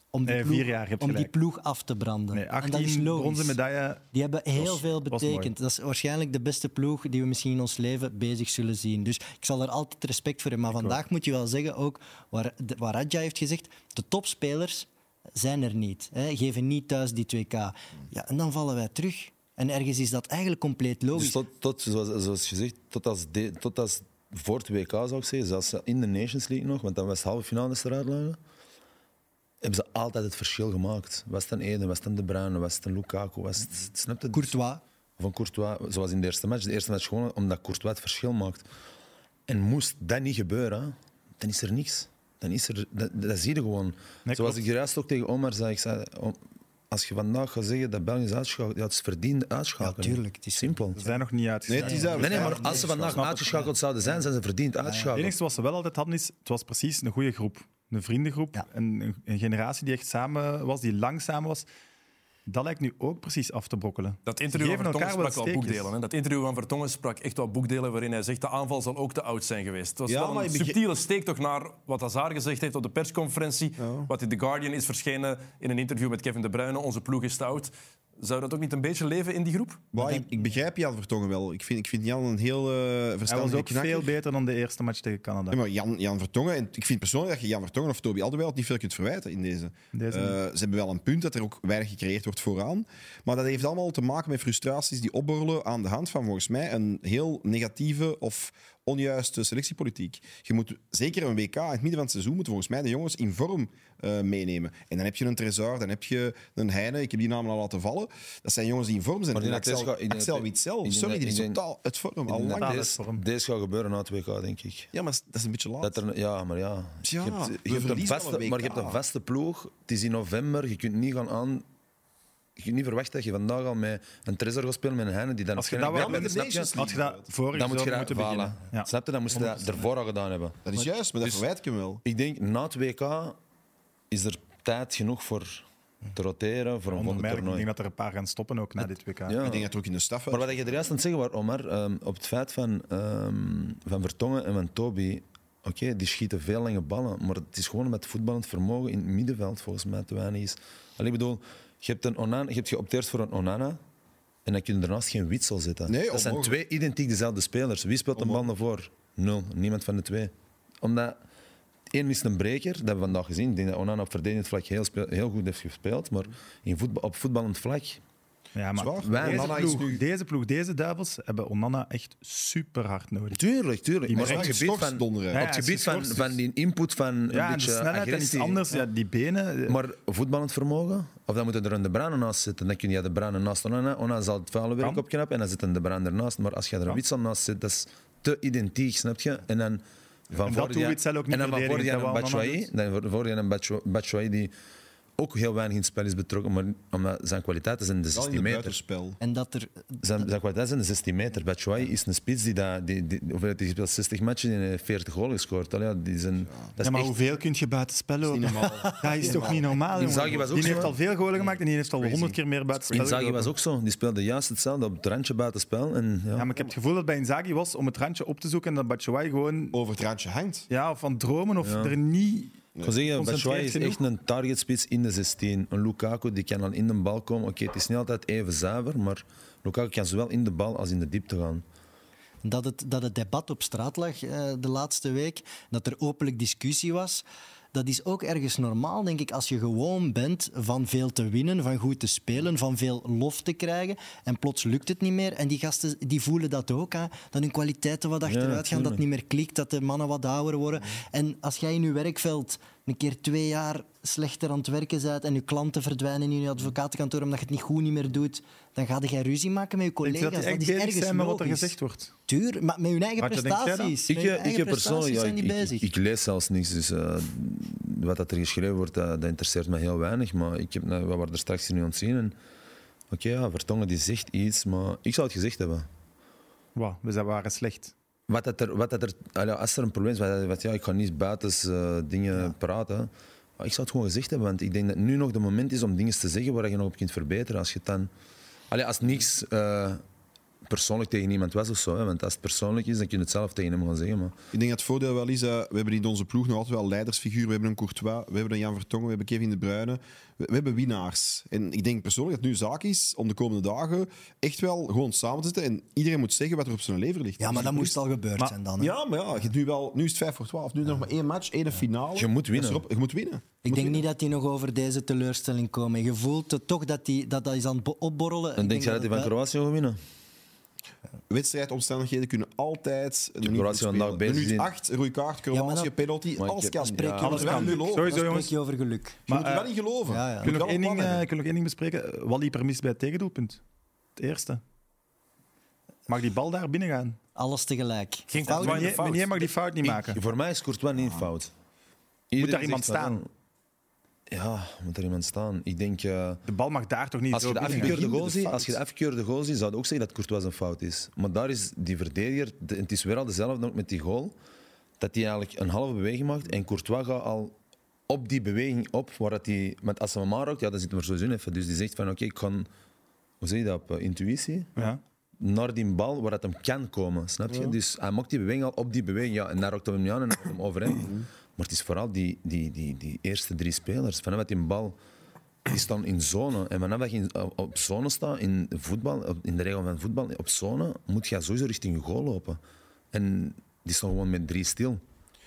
om die, Nee, ploeg, jaar, om die ploeg af te branden. Nee, en dat is 18 logisch. bronzen medaille. Die hebben heel was- veel betekend. Dat is waarschijnlijk de beste ploeg die we misschien in ons leven bezig zullen zien. Dus ik zal er altijd respect voor hebben. Maar vandaag moet je wel zeggen, ook waar, de- waar Radja heeft gezegd, de topspelers zijn er niet. Hè, geven niet thuis die 2K. Ja, en dan vallen wij terug. En ergens is dat eigenlijk compleet logisch. Dus tot, tot zoals, zoals je zegt, tot als, de, tot als voor het WK zou ik zeggen, zelfs in de Nations League nog, want dan was het halve finale eruit lagen, hebben ze altijd het verschil gemaakt. Was het Eden, was het De Bruyne, was het Lukaku, was het, snap je? Courtois. van Courtois, zoals in de eerste match. De eerste match gewoon omdat Courtois het verschil maakt. En moest dat niet gebeuren, dan is er niks. Dan is er, dat, dat zie je gewoon. Nee, zoals klopt. ik juist ook tegen Omar zei, ik zei om- als je vandaag gaat zeggen dat België is uitgeschakeld, ja, het is verdiend uitschakelen. Ja, tuurlijk, het is simpel. Ze zijn nog niet Nee, uitgeschakeld. het is dat. Nee, nee, maar als ze vandaag het. uitgeschakeld zouden zijn, zijn ze verdiend Het uitgeschakeld. enige wat ze wel altijd hadden is, het was precies een goede groep. Een vriendengroep, Ja. een, een, een generatie die echt samen was, die lang samen was. Dat lijkt nu ook precies af te brokkelen. Dat interview van Vertongen sprak wel boekdelen. Hè? Dat interview van Vertongen sprak echt wel boekdelen waarin hij zegt de aanval zal ook te oud zijn geweest. Het was Ja, wel een subtiele steek toch naar wat Hazard gezegd heeft op de persconferentie. Wat in The Guardian is verschenen in een interview met Kevin De Bruyne. Onze ploeg is te oud. Zou dat ook niet een beetje leven in die groep? Ik, ik begrijp Jan Vertongen wel. Ik vind, ik vind Jan een heel Hij was verstandige ook knakker. veel beter dan de eerste match tegen Canada. Ja, maar Jan, Jan Vertongen, en ik vind persoonlijk dat je Jan Vertongen of Toby Alderweireld niet veel kunt verwijten in deze. Deze Eh, ze hebben wel een punt dat er ook weinig gecreëerd wordt vooraan. Maar dat heeft allemaal te maken met frustraties die opborrelen aan de hand van volgens mij een heel negatieve of onjuiste selectiepolitiek. Je moet zeker een WK in het midden van het seizoen moeten volgens mij de jongens in vorm eh, meenemen. En dan heb je een Trezor, dan heb je een Heine, ik heb die namen al laten vallen. Dat zijn jongens die in vorm zijn. Maar dat Axel, denk Axel denk sorry, die is totaal het vorm. Al lang. deze, gaat gebeuren na het WK, denk ik. Ja, maar dat is een beetje laat. Dat er, ja, maar ja. Ja, je hebt, we je hebt een vaste, een maar je hebt een vaste ploeg. Het is in november. Je kunt niet gaan aan. Je kunt niet verwachten dat je vandaag al met een Trezor gaat spelen met een Heine die dan Als je dat wel met de Nations? Had je dat vorig Dan moet je zouden dat moeten voilà. beginnen. Ja. Snap je? Dan moest je dat ervoor al gedaan hebben. Dat is juist, maar dat Dus- verwijt ik hem wel. Ik denk, na het WK is er tijd genoeg voor te roteren voor een volgende mij, ik toernooi. denk dat er een paar gaan stoppen ook na dit WK. Ja. Ik denk dat ook in de staf Maar wat je er juist aan het zeggen was, Omar, ehm, op het feit van, ehm, van Vertongen en van Toby, oké, die schieten veel lange ballen, maar het is gewoon met voetballend vermogen in het middenveld volgens mij te weinig is. Allee, ik bedoel, je hebt, een Onana, je hebt geopteerd voor een Onana en dan kun je daarnaast geen Witsel zetten. Nee, dat zijn twee identiek dezelfde spelers. Wie speelt de bal naar voren? Nul. Niemand van de twee. Omdat één is een breker, dat hebben we vandaag gezien. Ik denk dat Onana op verdedigend vlak heel, heel goed heeft gespeeld, maar in voetbal, op voetballend vlak Ja, maar Zwaar. Wij- deze, Onana is ploeg, nu- deze ploeg, deze duivels, hebben Onana echt super hard nodig. Tuurlijk, tuurlijk. Die Maar op het gebied van, donderen. Ja, op het gebied van, die input van een Ja, en de beetje snelheid en iets anders. Ja, die benen. eh, Maar voetballend vermogen, of dan moeten er een De Bruyne naast zitten. Dan kun je de Bruyne naast Onana. Onana zal het vuile werk opknappen en dan zit een De Bruyne ernaast. Maar als je er een. Witsel naast zit, dat is te identiek, snap je? En dan van En dat ook niet En dan van voor dat een Batshuayi, dan voor- die een Batshu- Batshuayi die ook heel weinig in het spel is betrokken, maar omdat zijn kwaliteiten zijn de Wel in 16 het meter. buitenspel. En dat er... Zijn, zijn kwaliteiten zijn de 16 meter. Batshuayi is een spits die, dat, die, die, hoeveel heeft hij gespeeld? 60 matchen en hij heeft 40 goals gescoord. Allee, ja, die zijn, dat is ja, maar echt- hoeveel kun je buiten spel lopen? niet normaal. Dat is toch niet normaal? Inzaghi was ook Die zo, heeft al veel golen gemaakt en die heeft al honderd keer meer buiten spel Inzaghi was ook zo. Die speelde juist hetzelfde op het randje buitenspel. En, ja. Ja, maar ik heb het gevoel dat bij Inzaghi was om het randje op te zoeken en dat Batshuayi gewoon Over het randje hangt. ja, of van dromen of er niet... Ik wil zeggen, Batshuayi is genoeg. echt een targetspits in de 16. Een Lukaku die kan dan in de bal komen. Oké, het is niet altijd even zuiver, maar Lukaku kan zowel in de bal als in de diepte gaan. dat het, dat het debat op straat lag eh, de laatste week, dat er openlijk discussie was. Dat is ook ergens normaal, denk ik, als je gewoon bent van veel te winnen, van goed te spelen, van veel lof te krijgen. En plots lukt het niet meer. En die gasten die voelen dat ook. Hè, dat hun kwaliteiten wat achteruit gaan, dat het niet meer klikt, dat de mannen wat ouder worden. En als jij in je werkveld een keer twee jaar slechter aan het werken bent en je klanten verdwijnen in je advocatenkantoor omdat je het niet goed niet meer doet, dan ga je ruzie maken met je Denk collega's. je dat is ergens zijn met wat er gezegd wordt? Tuur, maar met hun eigen Wat, denk jij dan? prestaties. Ik, eh, ik eigen heb persoonlijk, ja, ik, ik, bezig. ik lees zelfs niks. Dus eh, wat dat er geschreven wordt, dat, dat interesseert me heel weinig. Maar ik heb, nou, we waren er straks nu aan het zien. en Oké, ja, Vertongen die zegt iets, maar ik zou het gezegd hebben. Wow, we zijn- waren slecht. Wat dat er, wat dat er, als er een probleem is, wat, dat- wat, ja, ik ga niet buiten dingen praten. Maar ik zou het gewoon gezegd hebben, want ik denk dat nu nog de moment is om dingen te zeggen waar je nog op kunt verbeteren. Als je het dan, allee, als niks eh, persoonlijk tegen iemand was of zo, hè, want als het persoonlijk is, dan kun je het zelf tegen hem gaan zeggen. Maar Ik denk dat het voordeel wel is, dat we hebben in onze ploeg nog altijd wel leidersfiguren. We hebben een Courtois, we hebben een Jan Vertongen, we hebben Kevin De Bruyne. We, we hebben winnaars. En ik denk persoonlijk dat het nu zaak is om de komende dagen echt wel gewoon samen te zitten en iedereen moet zeggen wat er op zijn lever ligt. Ja, maar dat moest al gebeurd Maar- zijn dan. hè. Ja, maar ja, je hebt nu, wel, nu is het 5 voor 12. Nu nog maar één match, één finale. Je moet winnen. Erop. Je moet winnen. Ik denk niet dat die nog over deze teleurstelling komen. Je voelt toch dat die, dat, dat is aan het bo- opborrelen. dan Ik denk je dat hij van Kroatië gaat winnen? Wedstrijdomstandigheden kunnen altijd een minuut vandaag spelen. bezig Minuut zien. 8, rode kaart, Kroatië, dat- penalty, ik alles heb- kan. spreek je over er geloven. Sowieso, jongens. spreek je over geluk. Je Maar, moet er wel eh, in geloven. moet we, nog één een ding, eh, bespreken? Wally permis bij het tegendoelpunt. Het eerste. Mag die bal daar binnen gaan? alles tegelijk. Geen Fout- Meneer, mag die fout niet maken. Voor mij is Courtois niet fout. Moet daar iemand van, staan? Ja, moet er iemand staan. Ik denk, eh, De bal mag daar toch niet als zo je de afgekeurde goal ziet, als je de afgekeurde goal ziet, zou je ook zeggen dat Courtois een fout is. Maar daar is die verdediger, de- het is weer al dezelfde ook met die goal, dat hij eigenlijk een halve beweging maakt en Courtois gaat al op die beweging op, waar dat die, met als hij hem aanraakt, ja, dan zit hij er sowieso in even. Dus die zegt van, oké, ik kan, hoe zeg je dat, op eh, intuïtie, Ja. naar die bal waar dat hem kan komen, snap je? Dus hij maakt die beweging al op die beweging, ja, en daar raakt hij hem niet aan en dan gaat hem overheen. Maar het is vooral die, die, die, die eerste drie spelers, vanaf dat die bal die staan in zone. En vanaf dat je in- op- zone staat, in voetbal, in de regel van voetbal, op zone, moet je sowieso richting je goal lopen. En die staan gewoon met drie stil.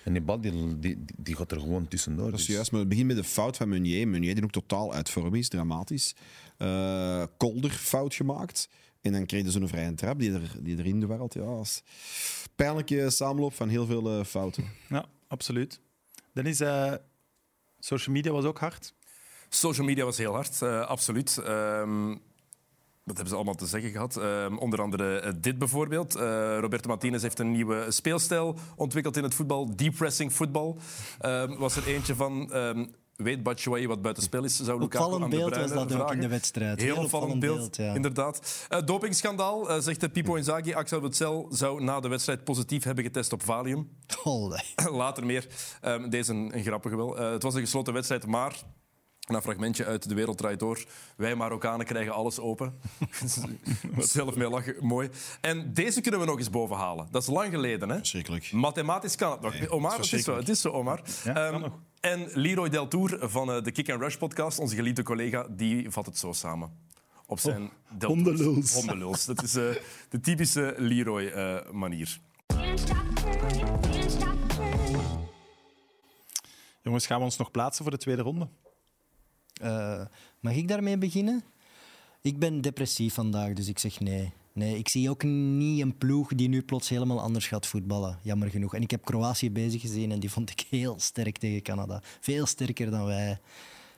En die bal die, die, die gaat er gewoon tussendoor. Dat is Dus- juist, maar het begint met de fout van Meunier. Meunier die ook totaal uit vorm is, dramatisch. Eh Kolder fout gemaakt. En dan kreeg je zo'n vrije trap die, er, die erin dwarrelt. Ja, pijnlijke samenloop van heel veel eh, fouten. ja, absoluut. Dan is eh, social media was ook hard. Social media was heel hard, eh, absoluut. Ehm, wat hebben ze allemaal te zeggen gehad? Ehm, onder andere eh, dit bijvoorbeeld. Roberto Martinez heeft een nieuwe speelstijl ontwikkeld in het voetbal. Deep pressing voetbal. Ehm, was er eentje van... ehm, weet Batshuayi wat buitenspel is? Zou Lukaku Opvallend aan de beeld was dat ook vragen. in de wedstrijd. Heel, Heel opvallend beeld, beeld, ja. inderdaad. Uh, dopingschandaal, eh, zegt de Pipo Inzaghi. Axel Witsel zou na de wedstrijd positief hebben getest op Valium. Later meer. Ehm, deze een, een grappige wel. Eh, het was een gesloten wedstrijd, maar... Een fragmentje uit De Wereld Draait Door. Wij Marokkanen krijgen alles open. Zelf mee lachen, mooi. En deze kunnen we nog eens bovenhalen. Dat is lang geleden, hè? Verschrikkelijk. Mathematisch kan het nog. Omar, het is, zo, het is zo, Omar. Ja, kan Ehm, nog. En Leroy Deltour van eh, de Kick and Rush podcast, onze geliefde collega, die vat het zo samen. Op zijn. Hondenlulls. Dat is eh, de typische Leroy-manier. Turning. Jongens, gaan we ons nog plaatsen voor de tweede ronde? Eh, mag ik daarmee beginnen? Ik ben depressief vandaag, dus ik zeg nee. Nee, ik zie ook niet een ploeg die nu plots helemaal anders gaat voetballen. Jammer genoeg. En ik heb Kroatië bezig gezien en die vond ik heel sterk tegen Canada. Veel sterker dan wij.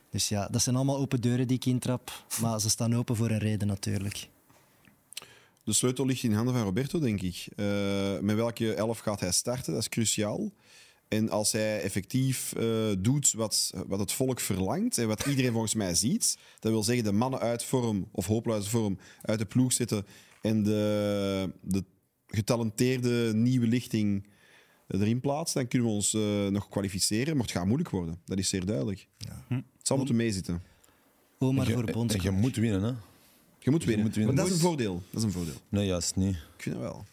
Dus ja, dat zijn allemaal open deuren die ik intrap. Maar ze staan open voor een reden natuurlijk. De sleutel ligt in handen van Roberto, denk ik. Eh, met welke elf gaat hij starten? Dat is cruciaal. En als hij effectief eh, doet wat, wat het volk verlangt en wat iedereen volgens mij ziet, dat wil zeggen de mannen uit vorm of hopeloze vorm uit de ploeg zitten en de, de getalenteerde nieuwe lichting erin plaatsen, dan kunnen we ons eh, nog kwalificeren. Maar het gaat moeilijk worden, dat is zeer duidelijk. Het zal moeten meezitten. Omar En voor je, en je moet winnen, hè? Je moet winnen. moet winnen. Maar dat is een voordeel. Dat is een voordeel. Nee, juist niet. Ik vind het wel.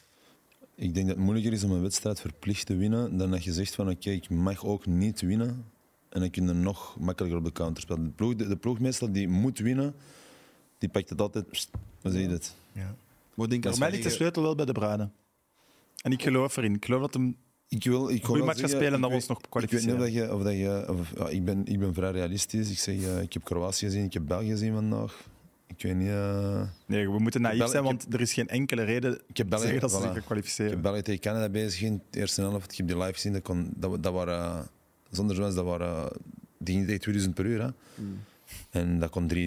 Ik denk dat het moeilijker is om een wedstrijd verplicht te winnen dan dat je zegt van oké, ik mag ook niet winnen. En dan kun je nog makkelijker op de counter spelen. De ploeg, de, de ploeg meestal die moet winnen, die pakt het altijd... Wat zeg je dat? Ja. Maar ik denk als Voor mij we ligt de sleutel wel bij de Bruinen. En ik geloof erin. Ik geloof dat hem... Ik wil, ik match gaan spelen en dan ik ons nog weet- Ik weet niet of kwalificeren. dat je... Of dat je of, ja, ik, ben, ik ben vrij realistisch. Ik zeg, eh, ik heb Kroatië gezien, ik heb België gezien vandaag. Ik weet niet... eh, Nee, we moeten naïef zijn, want er is geen enkele reden ik heb België, zeggen dat ze voilà. zich gaan Ik kwalificeren. heb België tegen Canada bezig in de eerste helft. Ik heb die live gezien. Dat, kon, dat, dat waren... Zonder Jones, dat waren... Die ging tegen 2000 per uur, hè. En dat kon 3-0 3-0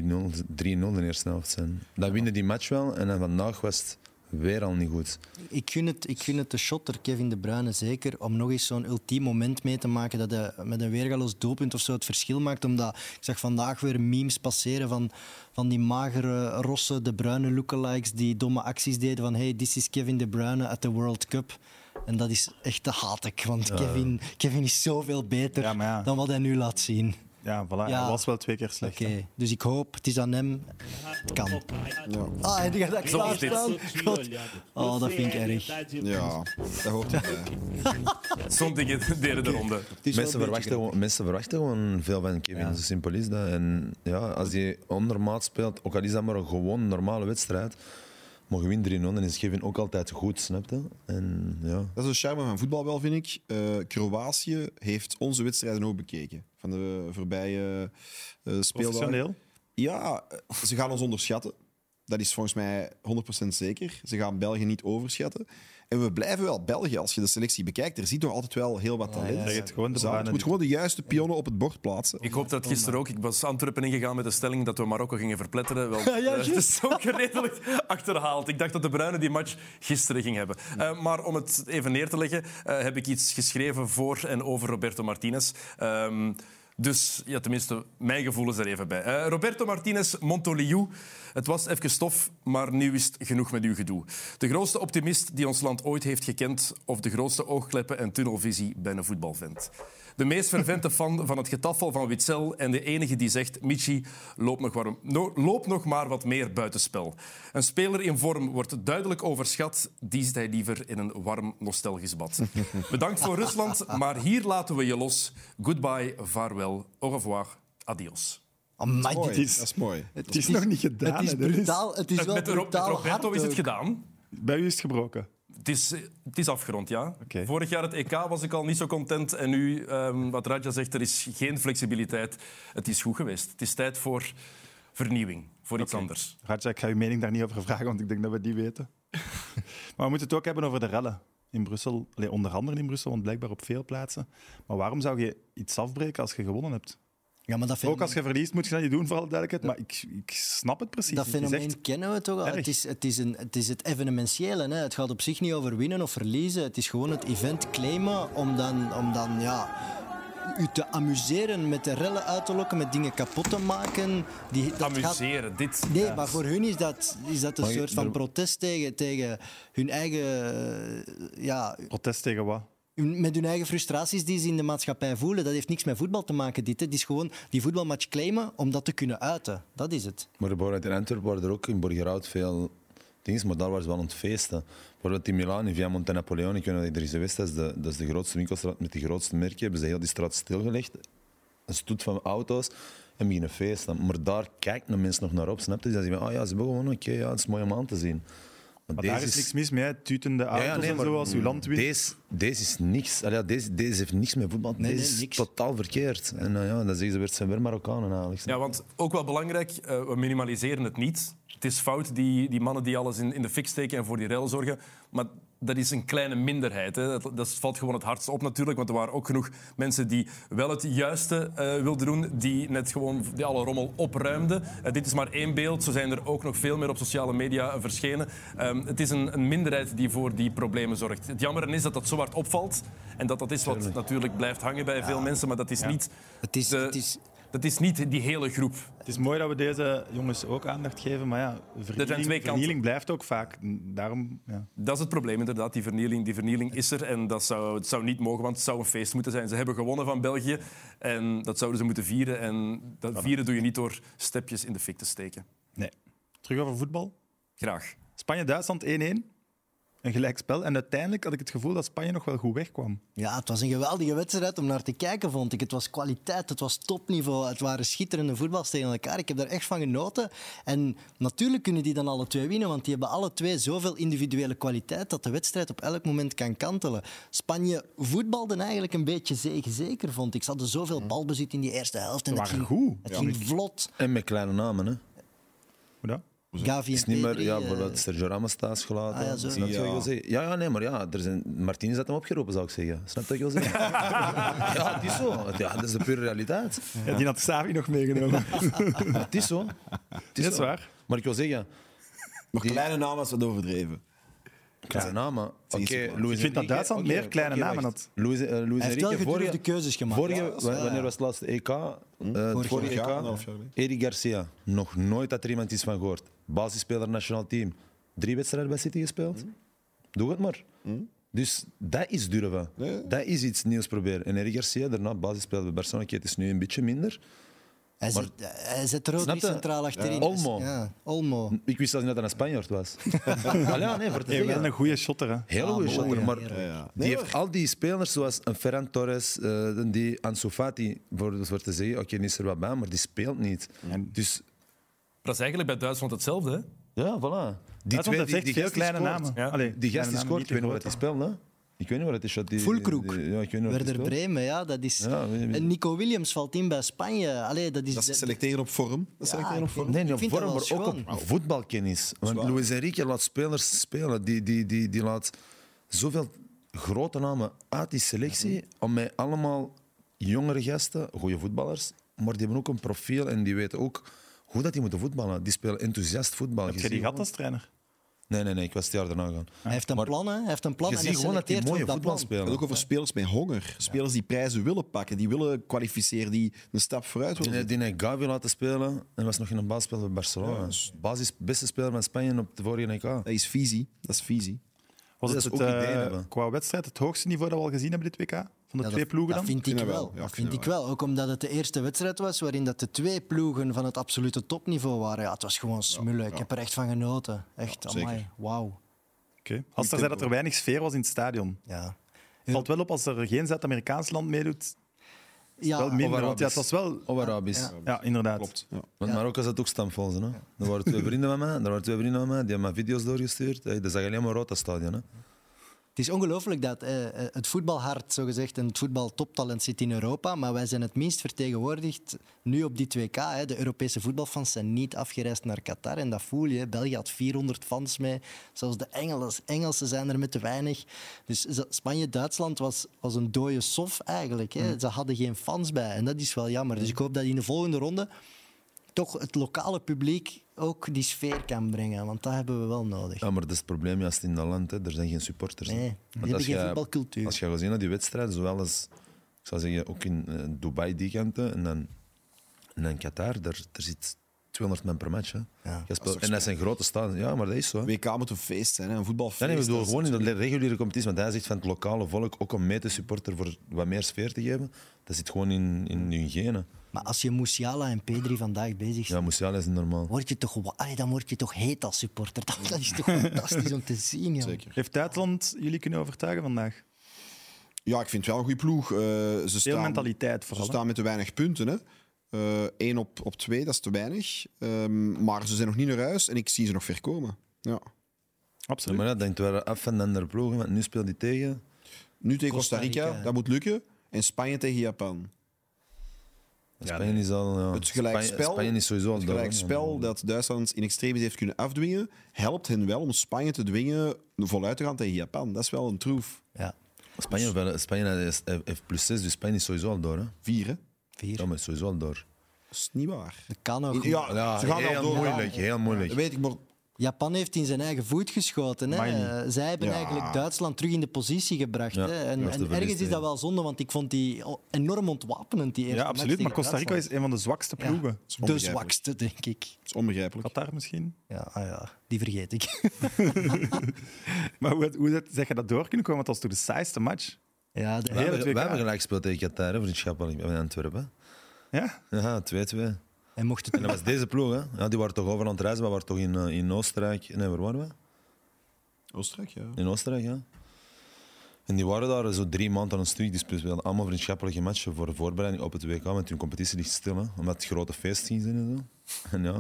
in de eerste helft zijn. Dan winnen die match wel. En dan vandaag was het weer al niet goed. Ik gun, het, ik gun het de shotter Kevin De Bruyne zeker om nog eens zo'n ultiem moment mee te maken dat hij met een weergaloos doelpunt of zo het verschil maakt. Omdat ik zag vandaag weer memes passeren van, van die magere, rosse De Bruyne lookalikes die domme acties deden van hey, this is Kevin De Bruyne at the World Cup. En dat is echt te haat ik, want Kevin, Kevin is zoveel beter Ja, maar ja. dan wat hij nu laat zien. Ja, voilà. Ja. Hij was wel twee keer slecht. Oké, dus ik hoop, het is aan hem. Het kan. Ah, hij gaat dat klaarstaan. God. Oh, dat vind ik erg. Ja, dat hoort erbij. Zo'n dingen deden de ronde. Het is wel Mensen verwachten, gewoon, mensen verwachten gewoon veel van Kevin. Zo simpel is dat. En ja, als hij ondermaat speelt, ook al is dat maar een gewoon normale wedstrijd, maar je wint 3-0, dan is Kevin ook altijd goed, snap je? En ja, Dat is de charme van voetbal wel, vind ik. Eh, Kroatië heeft onze wedstrijden ook bekeken. Van de voorbije uh, speeldagen. Professioneel. Ja, ze gaan ons onderschatten. Dat is volgens mij 100% zeker. Ze gaan België niet overschatten. En we blijven wel België. Als je de selectie bekijkt, er zit nog altijd wel heel wat talent. Zeg het gewoon, de moet gewoon de juiste pionnen op het bord plaatsen. Ik hoop dat gisteren ook. Ik was Antwerpen ingegaan met de stelling dat we Marokko gingen verpletteren. Wel, eh, het is ook redelijk achterhaald. Ik dacht dat de Bruyne die match gisteren ging hebben. Eh, maar om het even neer te leggen, eh, heb ik iets geschreven voor en over Roberto Martinez. Ehm, dus ja, tenminste, mijn gevoel is er even bij. Eh, Roberto Martinez, Montoliu. Het was even stof, maar nu is het genoeg met uw gedoe. De grootste optimist die ons land ooit heeft gekend, of de grootste oogkleppen en tunnelvisie bij een voetbalvent. De meest fervente fan van het getaffel van Witzel en de enige die zegt: Michi, loop nog, warm, no- loop nog maar wat meer buitenspel. Een speler in vorm wordt duidelijk overschat. Die zit hij liever in een warm, nostalgisch bad. Bedankt voor Rusland, maar hier laten we je los. Goodbye, vaarwel, au revoir, adios. Amai, Mooi, is- dat is mooi. Het is nog niet gedaan. Het is brutaal. Het is Met, wel met brutaal Roberto hard is het ook. gedaan. Bij u is het gebroken. Het is, het is afgerond, ja. Vorig jaar het EK was ik al niet zo content. En nu, ehm, wat Raja zegt, er is geen flexibiliteit. Het is goed geweest. Het is tijd voor vernieuwing, voor iets anders. Radja, ik ga uw mening daar niet over vragen, want ik denk dat we die weten. maar we moeten het ook hebben over de rellen in Brussel. Allee, onder andere in Brussel, want blijkbaar op veel plaatsen. Maar waarom zou je iets afbreken als je gewonnen hebt? Ja, maar dat Ook als je verliest, moet je dat niet doen, voor alle duidelijkheid. Maar ik, ik snap het precies. dat fenomeen echt- kennen we toch al. erg. Het is, het, is een, het is het evenementiële. Hè. Het gaat op zich niet over winnen of verliezen. Het is gewoon het event claimen om dan, om dan ja, u te amuseren met de rellen uit te lokken, met dingen kapot te maken. Die, dat gaat, Amuseren, dit. Nee, ja. maar voor hun is dat, is dat een Maar je- soort van er- protest tegen, tegen hun eigen... eh, Ja, Protest tegen wat? Met hun eigen frustraties die ze in de maatschappij voelen. Dat heeft niks met voetbal te maken, dit. Het is gewoon die voetbalmatch claimen om dat te kunnen uiten. Dat is het. Maar bijvoorbeeld in Antwerpen waren er ook in Borgerhout veel dingen, maar daar waren ze wel aan het feesten. Bijvoorbeeld in Milaan, in Via Monte Napoleon, ik weet niet of er dat is, de, dat is de grootste winkelstraat met de grootste merken. Hebben ze heel die straat stilgelegd, een stoet van auto's en beginnen feesten. Maar daar kijken de mensen nog naar op, snap je? Die zeggen, ah ja, ze hebben gewoon, oké, ja, het is mooi om aan te zien. Maar daar is niks mis mee, hè. tutende auto's en zo, als uw land wint. Deze, deze is niks. Allee, ja, deze, deze heeft niks met voetbal. Nee, deze nee, is niks. totaal verkeerd. En uh, ja, dan zeggen ze weer, het zijn weer Marokkanen eigenlijk. Ja, want ook wel belangrijk, eh, we minimaliseren het niet. Het is fout, die, die mannen die alles in, in de fik steken en voor die rel zorgen. Maar dat is een kleine minderheid. Hè. Dat, dat valt gewoon het hardst op natuurlijk. Want er waren ook genoeg mensen die wel het juiste eh, wilden doen. Die net gewoon die alle rommel opruimden. Eh, dit is maar één beeld. Zo zijn er ook nog veel meer op sociale media verschenen. Ehm, het is een, een minderheid die voor die problemen zorgt. Het jammer is dat dat zo hard opvalt. En dat dat is wat natuurlijk blijft hangen bij veel mensen. Maar dat is niet... Het is, de- het is, dat is niet die hele groep. Het is mooi dat we deze jongens ook aandacht geven, maar ja, vernieling, vernieling blijft ook vaak. Daarom, ja. Dat is het probleem, inderdaad. Die vernieling, die vernieling is er en dat zou, het zou niet mogen, want het zou een feest moeten zijn. Ze hebben gewonnen van België en dat zouden ze moeten vieren. En dat vieren doe je niet door stepjes in de fik te steken. Nee. Terug over voetbal. Graag. Spanje-Duitsland 1-1. Een gelijkspel. En uiteindelijk had ik het gevoel dat Spanje nog wel goed wegkwam. ja, het was een geweldige wedstrijd om naar te kijken, vond ik. Het was kwaliteit, het was topniveau. Het waren schitterende voetbals tegen elkaar. Ik heb daar echt van genoten. En natuurlijk kunnen die dan alle twee winnen, want die hebben alle twee zoveel individuele kwaliteit dat de wedstrijd op elk moment kan kantelen. Spanje voetbalde eigenlijk een beetje zeker, vond ik. Ze hadden zoveel balbezit in die eerste helft. En ging, goed. Het ging vlot. En met kleine namen, hè. Hoe dat? Gavi is en niet meer, ja, eh, bijvoorbeeld Sergio Ramos thuis gelaten. Ah, ja, zo. Snap je wat ik wil zeggen? Ja, ja, nee, maar ja, er zijn, Martinez had hem opgeroepen, zou ik zeggen. Snap je wat ik wil zeggen? ja, het is zo. Ja, dat is de pure realiteit. Ja, die had Savi nog meegenomen. Het is zo. Het Dat is zo. waar. Maar ik wil zeggen, Maar Die- kleine namen is wat overdreven. Kleine namen. Oké, Ik vind dat Duitsland meer kleine namen had. Luis, eh, Luis Hij heeft wel vorige, keuzes gemaakt. wanneer was het laatste EK? Eh, het Vorig vorige EK. Eddie Garcia. Nog nooit dat er iemand iets van gehoord. Basisspeler nationaal team. Drie wedstrijden bij City gespeeld. Doe het maar. Dus dat is durven. Nee. Dat is iets nieuws proberen. En Eddie Garcia, daarna basisspeler bij Barcelona, het is nu een beetje minder. Hij zet, hij zet er ook niet centraal achterin. Ja. Olmo. Ja, Olmo. Ik wist zelfs niet dat hij een Spanjaard was. Allee, ja, nee, voor te Hey, wel zeggen. een goede shotter. Hè. Hele Ah, goede mooi, shotter, ja, maar. Ja, ja. die heeft al die spelers zoals een Ferran Torres, eh, die Ansu Fati, voor, voor te zeggen, oké, die is er wat bij, maar die speelt niet. Dus Dat is eigenlijk bij Duitsland hetzelfde. Hè? ja, voilà. Die Duitsland heeft echt veel gast die kleine scoort. namen. Ja. Allee, Die gast die scoort, ik weet nog wat hij speelt, hè? Ik weet niet waar het is. dat Die, Fulkroek. die- Ja, ik weet niet Werder is. Bremen, ja, dat is... Ja, En Nico Williams valt in bij Spanje. Allee, dat is... Dat is selecteren op vorm. Dat selecteren op vorm. Nee, niet op vorm, maar ook op voetbalkennis. Want. Luis Enrique laat spelers spelen. Die, die, die, die laat zoveel grote namen uit die selectie. Om met allemaal jongere gasten, goede voetballers, maar die hebben ook een profiel en die weten ook hoe dat die moeten voetballen. Die spelen enthousiast voetbal. Heb Je je die gehad gewoon- als trainer? Nee, nee, nee, ik was het jaar daarna gaan. Hij heeft een Maar plan, hè. Hij heeft een plan Je en ziet hij gewoon dat die selecteert mooie voor dat voetbal plan. En spelen. ook over spelers met honger. Spelers die prijzen willen pakken, die willen kwalificeren, die een stap vooruit willen Die, die heeft Gavi laten spelen en was nog in een basisspeler bij Barcelona. Basis, beste speler van Spanje op de vorige NK. Dat is visie. Dat is visie. Was Dat het, het eh, ideeën hebben. qua wedstrijd het hoogste niveau dat we al gezien hebben dit WK? Van de Ja, twee dat, ploegen dat dan? vind ik vind wel. Ja, dat vind vind ik wel. Ook omdat het de eerste wedstrijd was waarin dat de twee ploegen van het absolute topniveau waren. Ja, het was gewoon smullen. Ik heb er echt van genoten. Echt, amai. Wauw. Oké. Als er zei dat er weinig sfeer was in het stadion. Ja. Valt wel op als er geen Zuid-Amerikaans land meedoet. Ja, wel minder, want ja, het was wel... Of Arabisch. Ja. Ja, inderdaad. Klopt. Ja. Want Marokko zat ook stamvol. Hè? Er waren twee vrienden van mij, er waren twee vrienden van mij, die hebben mij video's doorgestuurd. Hey, dat zag alleen maar rood, dat stadion. Hè? Het is ongelooflijk dat eh, eh, het voetbalhart zogezegd, en het voetbaltoptalent zit in Europa, maar wij zijn het minst vertegenwoordigd nu op die 2K. Hè. De Europese voetbalfans zijn niet afgereisd naar Qatar en dat voel je. België had 400 fans mee, zelfs de Engels, Engelsen zijn er met te weinig. Dus Spanje-Duitsland was, was een dode sof eigenlijk. Hè. Ze hadden geen fans bij en dat is wel jammer. Dus ik hoop dat in de volgende ronde toch het lokale publiek ook die sfeer kan brengen, want dat hebben we wel nodig. Ja, maar dat is het probleem juist in dat land. Hè. Er zijn geen supporters. Nee, Want die hebben als geen voetbalcultuur. Als je gaat zien naar die wedstrijden, zowel als ik zou zeggen, ook in eh, Dubai die kanten en dan, en dan Qatar, daar, daar zit 200 man per match. Hè. Ja. Je speelt- en dat zijn grote stadions. Ja, maar dat is zo. hè. WK moet een feest zijn, hè? een voetbalfeest. Ja, nee, dat is gewoon in de reguliere competitie. Want hij zegt van het lokale volk ook om mee te supporteren voor wat meer sfeer te geven. Dat zit gewoon in, in hun genen. Maar als je Musiala en Pedri vandaag bezig zijn, Ja, Musiala is normaal. word je toch, Allee, dan word je toch heet als supporter. Dat, dat is toch fantastisch om te zien. joh. Zeker. Heeft Duitsland jullie kunnen overtuigen vandaag? Ja, ik vind het wel een goede ploeg. Eh, ze Veel staan, mentaliteit Ze vooral. hè? staan met te weinig punten. Hè. Eén op, op twee, dat is te weinig. Ehm, maar ze zijn nog niet naar huis en ik zie ze nog ver komen. Ja. Ja, Absoluut. maar dat denkt wel af van de andere ploegen, want nu speelt hij tegen. Nu tegen Costa Rica. dat moet lukken. En Spanje tegen Japan. Spanje is al. Ja, Het Spanje, gelijkspel, Spanje is sowieso al het gelijkspel dat Duitsland in extremis heeft kunnen afdwingen, helpt hen wel om Spanje te dwingen voluit te gaan tegen Japan. Dat is wel een troef. Ja, Spanje, heeft wel- Spanje is- heeft plus 6, dus Spanje is sowieso al door. Hè. Vier, hè? vier. Ja, maar is sowieso al door. Dat is niet waar. Dat kan ook. Ja, Ja, ze gaan heel door. moeilijk, heel moeilijk. Dat weet ik, maar Japan heeft in zijn eigen voet geschoten. Hè. Eh, Zij hebben Ja. eigenlijk Duitsland terug in de positie gebracht. Ja, hè. En, ergens is dat wel zonde, want ik vond die enorm ontwapenend, die eerste Ja, absoluut. Maar Costa Rica is een van de zwakste ploegen. De zwakste, denk ik. Dat is onbegrijpelijk. Qatar misschien. Ja, ah ja, die vergeet ik. Maar hoe, hoe zeg je dat door kunnen komen? Want dat was toch de saaiste match? ja, de, We Hele hebben, we 2K. hebben gelijk gespeeld tegen Qatar, hè, vriendschappelijk, in Antwerpen. Ja? Ja, 2-2. Hij mocht het En dat was deze ploeg, hè? Ja, die waren toch over aan het reizen, maar waren toch in, eh, in Oostenrijk. Nee, waar waren we? Oostenrijk, ja. In Oostenrijk, ja. En die waren daar zo drie maanden aan een stuk. Die speelden allemaal vriendschappelijke matchen voor de voorbereiding op het WK. Want hun competitie ligt stil, hè? omdat het grote feest ging zijn en zo. En ja,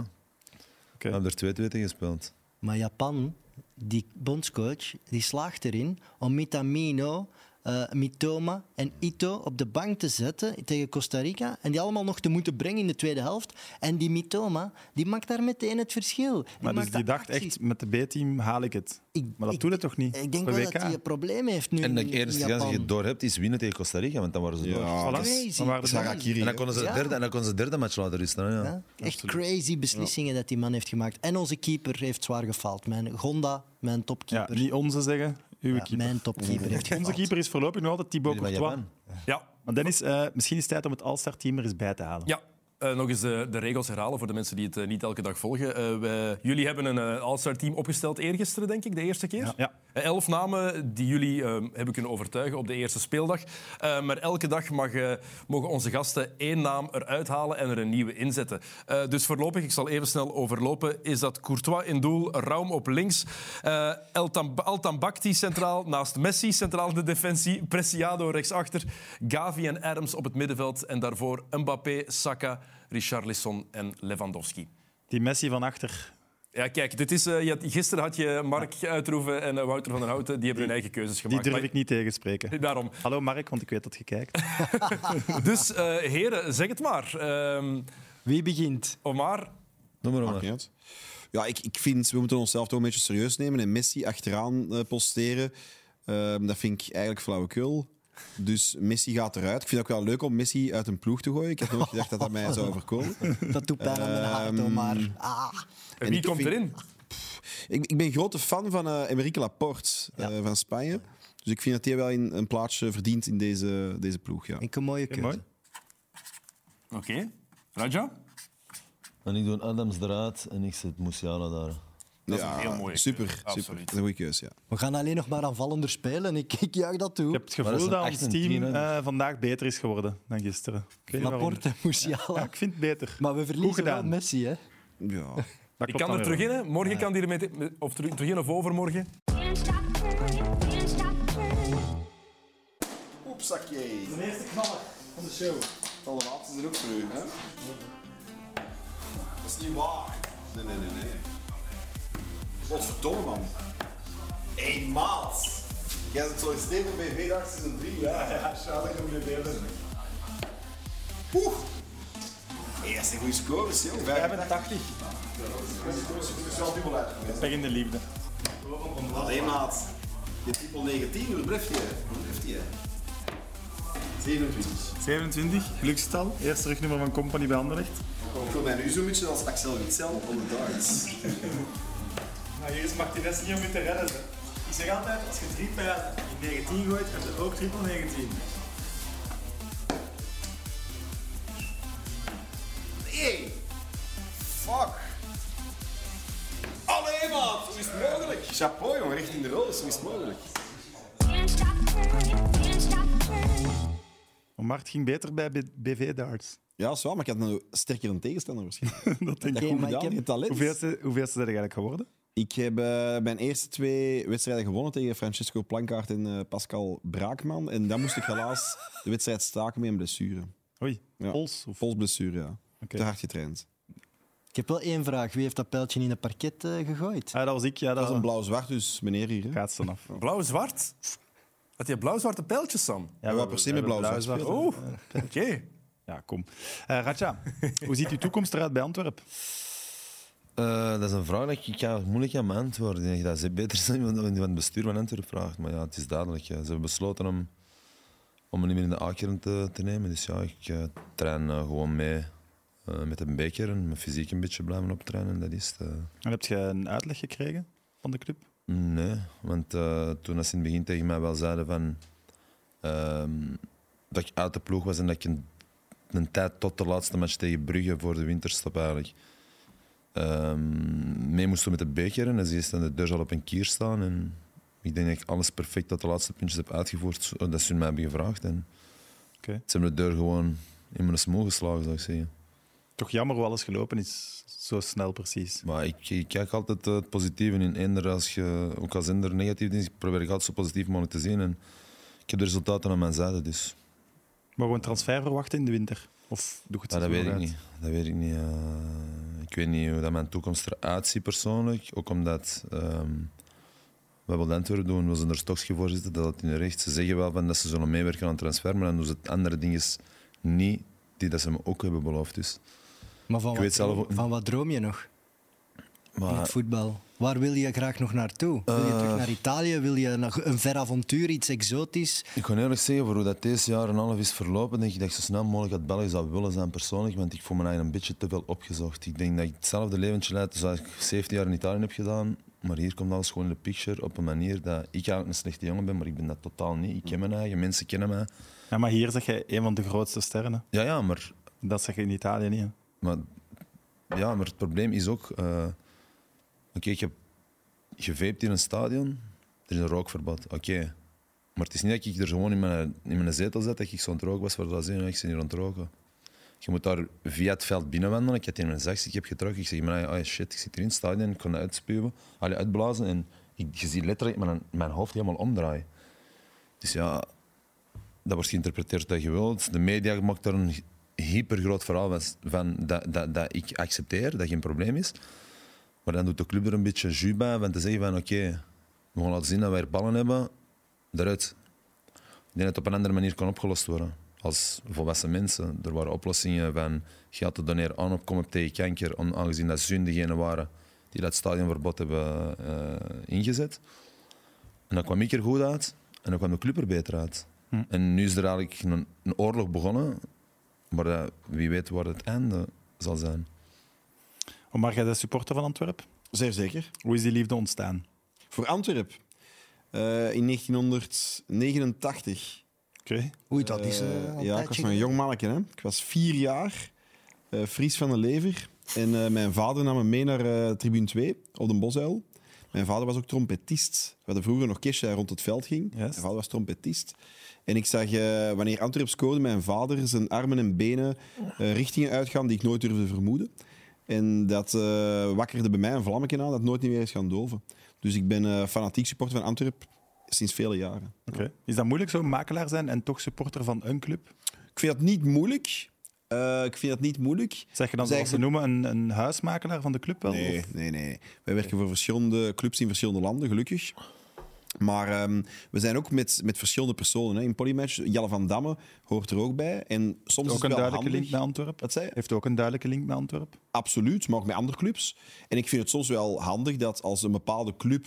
Oké. we hebben er 2-2 tegen gespeeld. Maar Japan, die bondscoach, die slaagt erin om Mitamino, eh, Mitoma en Ito op de bank te zetten tegen Costa Rica. En die allemaal nog te moeten brengen in de tweede helft. En die Mitoma, die maakt daar meteen het verschil. Die Maar dus die dacht acties. echt, met de B-team haal ik het. Ik- Maar dat ik- doet het toch niet? Ik denk wel WK. dat hij een probleem heeft nu En de eerste kans dat je door hebt, is winnen tegen Costa Rica, want dan waren ze door. Ja, is- Crazy. Dan waren Harakiri. En dan konden ze, Ja. de derde, en dan konden ze de derde match laten rusten. Ja. Ja, echt crazy beslissingen dat die man heeft gemaakt. En onze keeper heeft zwaar gefaald. Mijn Gonda, mijn Ja, topkeeper. niet onze zeggen, uw Ja, keeper. mijn topkeeper heeft Onze keeper is voorlopig nog altijd Thibaut Courtois. Ja, Maar Dennis, eh, misschien is het tijd om het All-Star team er eens bij te halen. Ja, eh, nog eens de, de regels herhalen voor de mensen die het eh, niet elke dag volgen. Eh, jullie hebben een All-Star team opgesteld eergisteren, denk ik, de eerste keer. Ja. Eh, Elf namen die jullie hebben kunnen overtuigen op de eerste speeldag. Maar elke dag mag, mogen onze gasten één naam eruit halen en er een nieuwe inzetten. Dus voorlopig, ik zal even snel overlopen, is dat Courtois in doel, Raum op links, Altambakti centraal, naast Messi centraal in de defensie, Preciado rechtsachter, Gavi en Adams op het middenveld en daarvoor Mbappé, Saka, Richarlison en Lewandowski. Die Messi van achter, Ja, kijk, dit is, eh, had- gisteren had je Mark Uitroeven en eh, Wouter van der Houten. Die hebben hun eigen keuzes Die gemaakt. durf Maar- ik niet tegenspreken. Daarom. Hallo Mark, want ik weet dat je kijkt. Dus eh, heren, zeg het maar. Ehm, Wie begint? Omar, Noem maar. Ja, ik, ik vind, we moeten onszelf toch een beetje serieus nemen en Messi achteraan eh, posteren. ehm, dat vind ik eigenlijk flauwekul. Dus Messi gaat eruit. Ik vind het ook wel leuk om Messi uit een ploeg te gooien. Ik had nooit gedacht dat dat mij zou overkomen. Dat doet pijn aan de hart, Ehm, maar... Ah. wie ik komt vind- erin? Ik, ik ben grote fan van eh Emerick Laporte eh, van Spanje. Dus ik vind dat hij wel een, een plaatsje verdient in deze, deze ploeg. Ja. Ik een mooie keuze. mooi. Oké. Raja? En ik doe Adams eruit en ik zet Musiala daar. Dat is ja, een heel mooie super, keuze. super. Absoluut. Dat is een goede keuze, ja. We gaan alleen nog maar aanvallender spelen. Ik, ik juich dat toe. Ik heb het gevoel is dat, ons 8 en team 10, hè. eh, vandaag beter is geworden dan gisteren. Laporte, Musiala. Ja, ik vind het beter. Maar we verliezen wel gedaan. Messi, hè? ja. Dat Ik kan er terug in. Morgen kan die er met, met- of terug, terug in of overmorgen. Opzakje. De eerste knaller van de show. Alle laatste er ook voor u, hè? Dat is niet waar. Nee, nee, nee, nee. Godverdomme, man. Hé, maat. Jij zo stevig bij V-Dag seizoen 3, ja? Ja, hem niet Oeh. Hé, dat is een goede score, joh. 85. Dat is wel dubbel uit. Zeg in de liefde. Allee, maat. Je triple 19, hoe blijft hij? Hoe blijft hij? 27. 27, geluksgetal. Eerste rugnummer van Company bij Anderlecht. Ik wil mij nu zo'n beetje als Axel Witsel op de darts. Nou, hier is Martinez niet om je te redden. Hè. Ik zeg altijd, als je drie pijlen in 19 gooit, heb je ook triple 19. Nee! Fuck! Allee, maat! Hoe is het mogelijk? Chapeau, jongen. Richting de roos. Hoe is het mogelijk? Maar Mart ging beter bij B- BV darts. Ja, dat is wel, maar ik had een sterker tegenstander waarschijnlijk. dat denk Dat ik. goed maar ik gedaan, heb- je talent. Hoeveelste, hoeveelste zijn er eigenlijk geworden? Ik heb eh, mijn eerste twee wedstrijden gewonnen tegen Francesco Plankaart en eh, Pascal Braakman. En dan moest ik helaas de wedstrijd staken met een blessure. Oei, Ja. pols. Of... Vols blessure, ja. Te hard getraind. Ik heb wel één vraag. Wie heeft dat pijltje in het parket eh, gegooid? Ah, dat was ik, ja. Dat, was een blauw-zwart, dus meneer hier. Hè. Gaat ze af. Blauw-zwart? Had je blauw-zwarte pijltjes, Sam? Ja, wel per se met blauw-zwart Oh, oké. Ja, kom. Eh Ratja, hoe ziet uw toekomst eruit bij Antwerpen? Eh, dat is een vraag dat ik, moeilijk aan beantwoorden. Ik denk dat ze beter zijn dan die van het bestuur van Antwerpen vraagt. Maar ja, het is duidelijk. ja. Ze hebben besloten om, om me niet meer in de A-kern te, te nemen. Dus ja, ik eh, train eh, gewoon mee met een beker en mijn fysiek een beetje blijven optrainen. Dat is het. En heb je een uitleg gekregen van de club? Nee, want toen ze in het begin tegen mij wel zeiden van, ehm, dat ik uit de ploeg was en dat ik een, een tijd tot de laatste match tegen Brugge voor de winterstop eigenlijk ehm, mee moest doen met de beker. En ze is aan de deur al op een kier staan. En ik denk dat ik alles perfect tot de laatste puntjes heb uitgevoerd dat ze mij hebben gevraagd. En. Ze hebben de deur gewoon in mijn smoel geslagen, zou ik zeggen. Toch jammer hoe alles gelopen is, zo snel precies. Maar ik, ik kijk altijd eh, het positieve in. Eender als je, ook als er negatief is, probeer ik altijd zo positief mogelijk te zien. En ik heb de resultaten aan mijn zijde, dus Maar we een transfer verwachten in de winter? Of doe het ja, dat weet ik uit? niet. Dat weet ik niet. eh. ik weet niet hoe dat mijn toekomst eruit ziet persoonlijk. Ook omdat ehm we hebben Antwerpen doen, we zijn er stokje voor zitten, dat het in de recht. Ze zeggen wel van dat ze zullen meewerken aan het transfer, maar dan doen ze het andere dingen niet die dat ze me ook hebben beloofd. Dus. Maar van, Ik wat, weet zelf van wat droom je nog in Maar het voetbal? Waar wil je graag nog naartoe? Wil je Eh. terug naar Italië? Wil je nog een ver avontuur, iets exotisch? Ik kan eerlijk zeggen, voor hoe dat deze jaar en half is verlopen, denk ik dat ik zo snel mogelijk uit België zou willen zijn persoonlijk, want ik voel me eigenlijk een beetje te veel opgezocht. Ik denk dat ik hetzelfde leventje leid zoals ik 17 jaar in Italië heb gedaan, maar hier komt alles gewoon in de picture op een manier dat ik eigenlijk een slechte jongen ben, maar ik ben dat totaal niet. Ik ken mijn eigen, mensen kennen mij. Ja, maar hier zeg je een van de grootste sterren. Ja, ja, maar, Dat zeg je in Italië niet. hè. maar, ja, maar het probleem is ook, eh, oké, ik heb geveept in een stadion, er is een rookverbod, oké. Maar het is niet dat ik er gewoon in mijn, in mijn zetel zat, dat ik zo aan het roken was voor de zin, ik ben hier aan het roken. Je moet daar via het veld binnenwandelen. Ik had in mijn zak, ik heb getrokken. Ik zeg, maar, oh shit, ik zit hier in het stadion, ik kon dat uitspuwen, allee, uitblazen. En ik, je ziet letterlijk mijn, mijn hoofd helemaal omdraaien. Dus ja, dat wordt geïnterpreteerd dat je wilt. De media maakt er een hypergroot verhaal van, van dat, dat, dat ik accepteer, dat geen probleem is. Maar dan doet de club er een beetje jus bij van te zeggen van oké, we gaan laten zien dat wij er ballen hebben, eruit. Ik denk dat het op een andere manier kan opgelost worden. Als volwassen mensen. Er waren oplossingen van geld te doneren aan opkomen tegen kanker, aangezien dat ze degenen waren die dat stadionverbod hebben eh, ingezet. En dan kwam ik er goed uit en dan kwam de club er beter uit. Hm. En nu is er eigenlijk een, een oorlog begonnen, maar dat- wie weet waar het einde zal zijn. Omar, jij bent supporter van Antwerpen. Zeer zeker. Hoe is die liefde ontstaan? Voor Antwerp. eh, in 1989. Oké. Oei, dat is... Eh, eh, al een ja, ik was nog een jong manneke. Hè. Ik was vier jaar, eh, Fries van de Lever. En eh, mijn vader nam me mee naar eh, tribune 2 op de Bosuil. Mijn vader was ook trompetist. We hadden vroeger nog Kesha rond het veld ging. Mijn vader was trompetist. En ik zag, eh, wanneer Antwerp scoorde, mijn vader zijn armen en benen eh, richtingen uitgaan die ik nooit durfde vermoeden. En dat eh, wakkerde bij mij een vlammetje aan dat nooit meer is gaan doven. Dus ik ben eh, fanatiek supporter van Antwerp sinds vele jaren. Oké. Is dat moeilijk, zo'n makelaar zijn en toch supporter van een club? Ik vind dat niet moeilijk. Eh, ik vind dat niet moeilijk. Zeg je dan, zoals ze noemen, een, een huismakelaar van de club wel? Nee, Of- nee, nee. Wij werken voor verschillende clubs in verschillende landen, gelukkig. Maar ehm, we zijn ook met, met verschillende personen. Hè. In Polymatch, Jelle van Damme hoort er ook bij. En soms is Ook een wel duidelijke handig. link met Antwerpen? Wat zei je? Heeft ook een duidelijke link met Antwerpen? Absoluut, maar ook met andere clubs. En ik vind het soms wel handig dat als een bepaalde club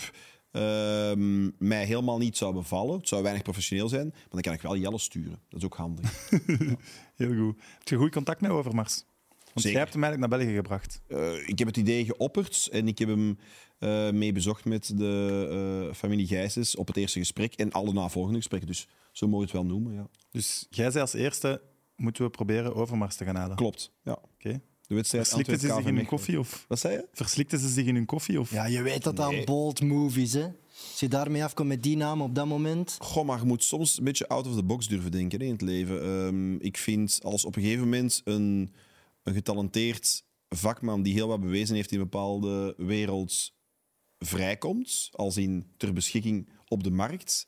ehm, mij helemaal niet zou bevallen, het zou weinig professioneel zijn, maar dan kan ik wel Jelle sturen. Dat is ook handig. Heel goed. Heb je goed contact met Overmars? Want Zeker. jij hebt hem eigenlijk naar België gebracht. Eh, ik heb het idee geopperd en ik heb hem eh, mee bezocht met de eh, familie Gijsens op het eerste gesprek en alle navolgende gesprekken. Dus zo mogen we het wel noemen. Ja. Dus jij zei als eerste, moeten we proberen Overmars te gaan halen. Klopt. Ja. Oké. De wedstrijd Verslikten ze zich in hun koffie? Of? Wat zei je? Verslikten ze zich in hun koffie? Of? Ja, je weet dat dat Nee. bold move is, hè. Als je daarmee afkomt met die naam op dat moment... Goh, maar je moet soms een beetje out of the box durven denken hè, in het leven. Ehm, ik vind als op een gegeven moment een, een getalenteerd vakman die heel wat bewezen heeft in een bepaalde wereld vrijkomt, als in ter beschikking op de markt,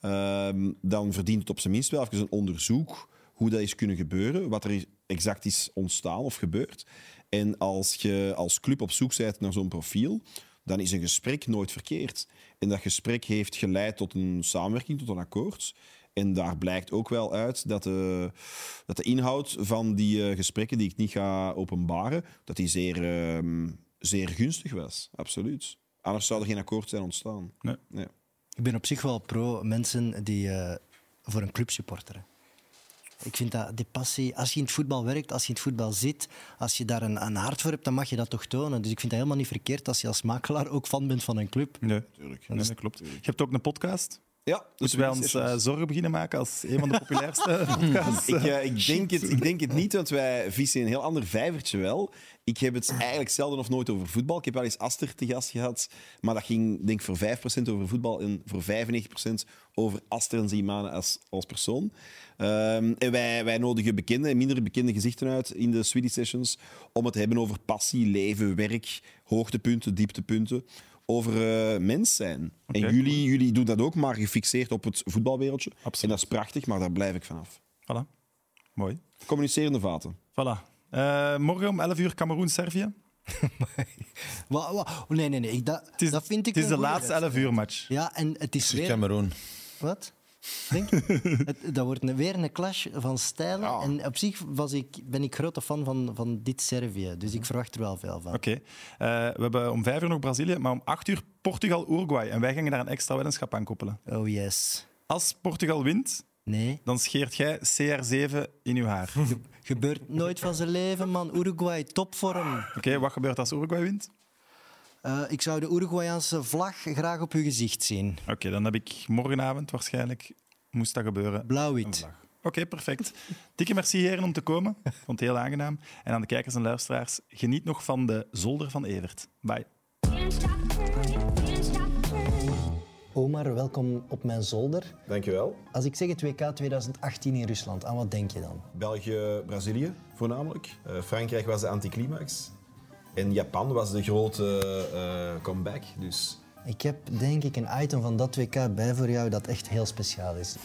ehm, dan verdient het op zijn minst wel even een onderzoek hoe dat is kunnen gebeuren, wat er exact is ontstaan of gebeurd. En als je als club op zoek bent naar zo'n profiel, dan is een gesprek nooit verkeerd. En dat gesprek heeft geleid tot een samenwerking, tot een akkoord. En daar blijkt ook wel uit dat de, dat de inhoud van die eh, gesprekken, die ik niet ga openbaren, dat die zeer, ehm, zeer gunstig was. Absoluut. Anders zou er geen akkoord zijn ontstaan. Nee. Nee. Ik ben op zich wel pro mensen die eh, voor een club supporteren. Ik vind dat die passie, als je in het voetbal werkt, als je in het voetbal zit, als je daar een, een hart voor hebt, dan mag je dat toch tonen. Dus ik vind dat helemaal niet verkeerd als je als makelaar ook fan bent van een club. Nee, Nee, dat klopt. Je hebt ook een podcast. Ja, Dus wij ons eh, zorgen beginnen maken als een van de populairste podcasts. Ik, eh, ik, denk het, ik denk het niet, want wij vissen een heel ander vijvertje wel. Ik heb het eigenlijk zelden of nooit over voetbal. Ik heb wel eens Aster te gast gehad, maar dat ging denk ik voor 5% over voetbal en voor 95% over Aster en Zimane als, als persoon. Ehm, en wij, wij nodigen bekende en minder bekende gezichten uit in de Swedish Sessions om het te hebben over passie, leven, werk, hoogtepunten, dieptepunten. Over eh, mens zijn. En jullie, jullie doen dat ook, maar gefixeerd op het voetbalwereldje. Absoluut. En dat is prachtig, maar daar blijf ik vanaf. Voilà. Mooi. Communicerende vaten. Voilà. Eh, morgen om 11 uur Cameroen-Servië. Nee, nee, nee. Ik, dat, Het is, dat vind ik het is de laatste 11 wedstrijd. uur match. Ja, en het is weer... Cameroen. Wat? Denk je? het, dat wordt weer een clash van stijlen. Ja. En op zich was ik, ben ik grote fan van, van dit Servië. Dus ik verwacht er wel veel van. Oké. Eh, we hebben om 5 uur nog Brazilië, maar om 8 uur Portugal-Uruguay. En wij gaan daar een extra weddenschap aan koppelen. Oh yes. Als Portugal wint, Nee, dan scheert jij CR7 in uw haar. Oké, gebeurt nooit van zijn leven, man. Uruguay, topvorm. wat gebeurt als Uruguay wint? Eh, ik zou de Uruguayaanse vlag graag op uw gezicht zien. Oké, dan heb ik morgenavond waarschijnlijk, moest dat gebeuren, Blauw-wit. Oké, perfect. Dikke merci heren om te komen. Ik vond het heel aangenaam. En aan de kijkers en luisteraars, geniet nog van de zolder van Evert. Bye. Omar, welkom op mijn zolder. Dankjewel. Als ik zeg het WK 2018 in Rusland, aan wat denk je dan? België, Brazilië voornamelijk. Eh, Frankrijk was de anticlimax. En Japan was de grote eh, comeback. Dus Ik heb denk ik een item van dat WK bij voor jou dat echt heel speciaal is.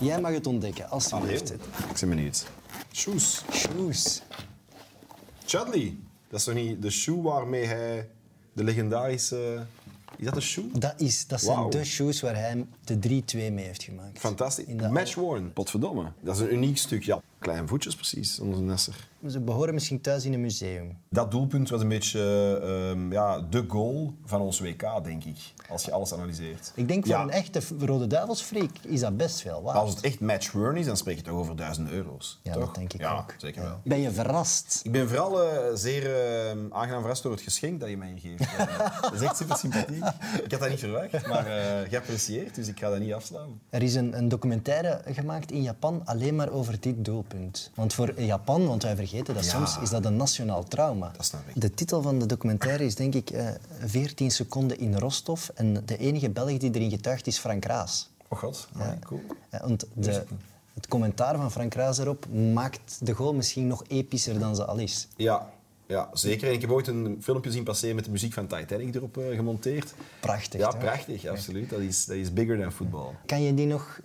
Jij mag het ontdekken, alsjeblieft. ik ben benieuwd. Shoes. Shoes. Chudley. Dat is toch niet de shoe waarmee hij De legendarische... Is dat een shoe? Dat, is, dat zijn de shoes waar hij de 3-2 mee heeft gemaakt. Fantastisch. In Match worn. Potverdomme. Dat is een uniek stuk. Ja, klein voetjes precies, onze Nesser. Ze behoren misschien thuis in een museum. Dat doelpunt was een beetje ehm, ja, de goal van ons WK, denk ik. Als je alles analyseert. Ik denk voor Ja, een echte Rode Duivelsfreak is dat best veel waard. Als het echt match is, dan spreek je toch over duizenden euro's. Ja, toch? dat denk ik ja, ook. zeker wel. Ben je verrast? Ik ben vooral eh, zeer eh, aangenaam verrast door het geschenk dat je mij geeft. Eh, dat is echt super sympathiek. Ik had dat niet verwacht, maar eh geapprecieerd, dus ik ga dat niet afslaan. Er is een, een documentaire gemaakt in Japan alleen maar over dit doelpunt. Want voor Japan, want wij vergeten dat Ja. soms, is dat een nationaal trauma. Dat snap ik. De titel van de documentaire is denk ik eh 14 seconden in Rostov. En de enige Belg die erin getuigt is Frank Raas. Oh god, cool. Ja, want de, het commentaar van Frank Raas erop maakt de goal misschien nog epischer dan ze al is. Ja, ja, zeker. En ik heb ooit een filmpje zien passeren met de muziek van Titanic erop eh, gemonteerd. Prachtig, Ja, prachtig, absoluut. Dat is, dat is bigger than football. Kan je die nog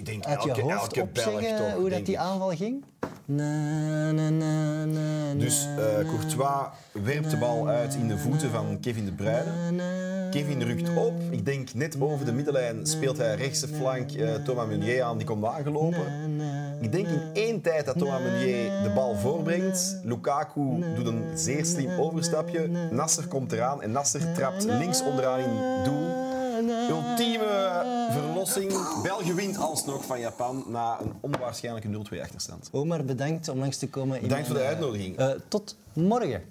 Ik denk uit je elke, hoofd elke Belg opzeggen toch, hoe dat die ik. aanval ging? Na, na, na, na, Dus eh, Courtois werpt de bal uit in de voeten van Kevin De Bruyne. Kevin rukt op. Ik denk net over de middenlijn speelt hij rechtse flank eh, Thomas Meunier aan. Die komt aangelopen. Ik denk in één tijd dat Thomas Meunier de bal voorbrengt. Lukaku doet een zeer slim overstapje. Nasser komt eraan en Nasser trapt links onderaan in doel. Ultieme verlossing. België wint alsnog van Japan na een onwaarschijnlijke 0-2 achterstand. Omar, bedankt om langs te komen. Bedankt voor de eh, uitnodiging. Eh, tot morgen.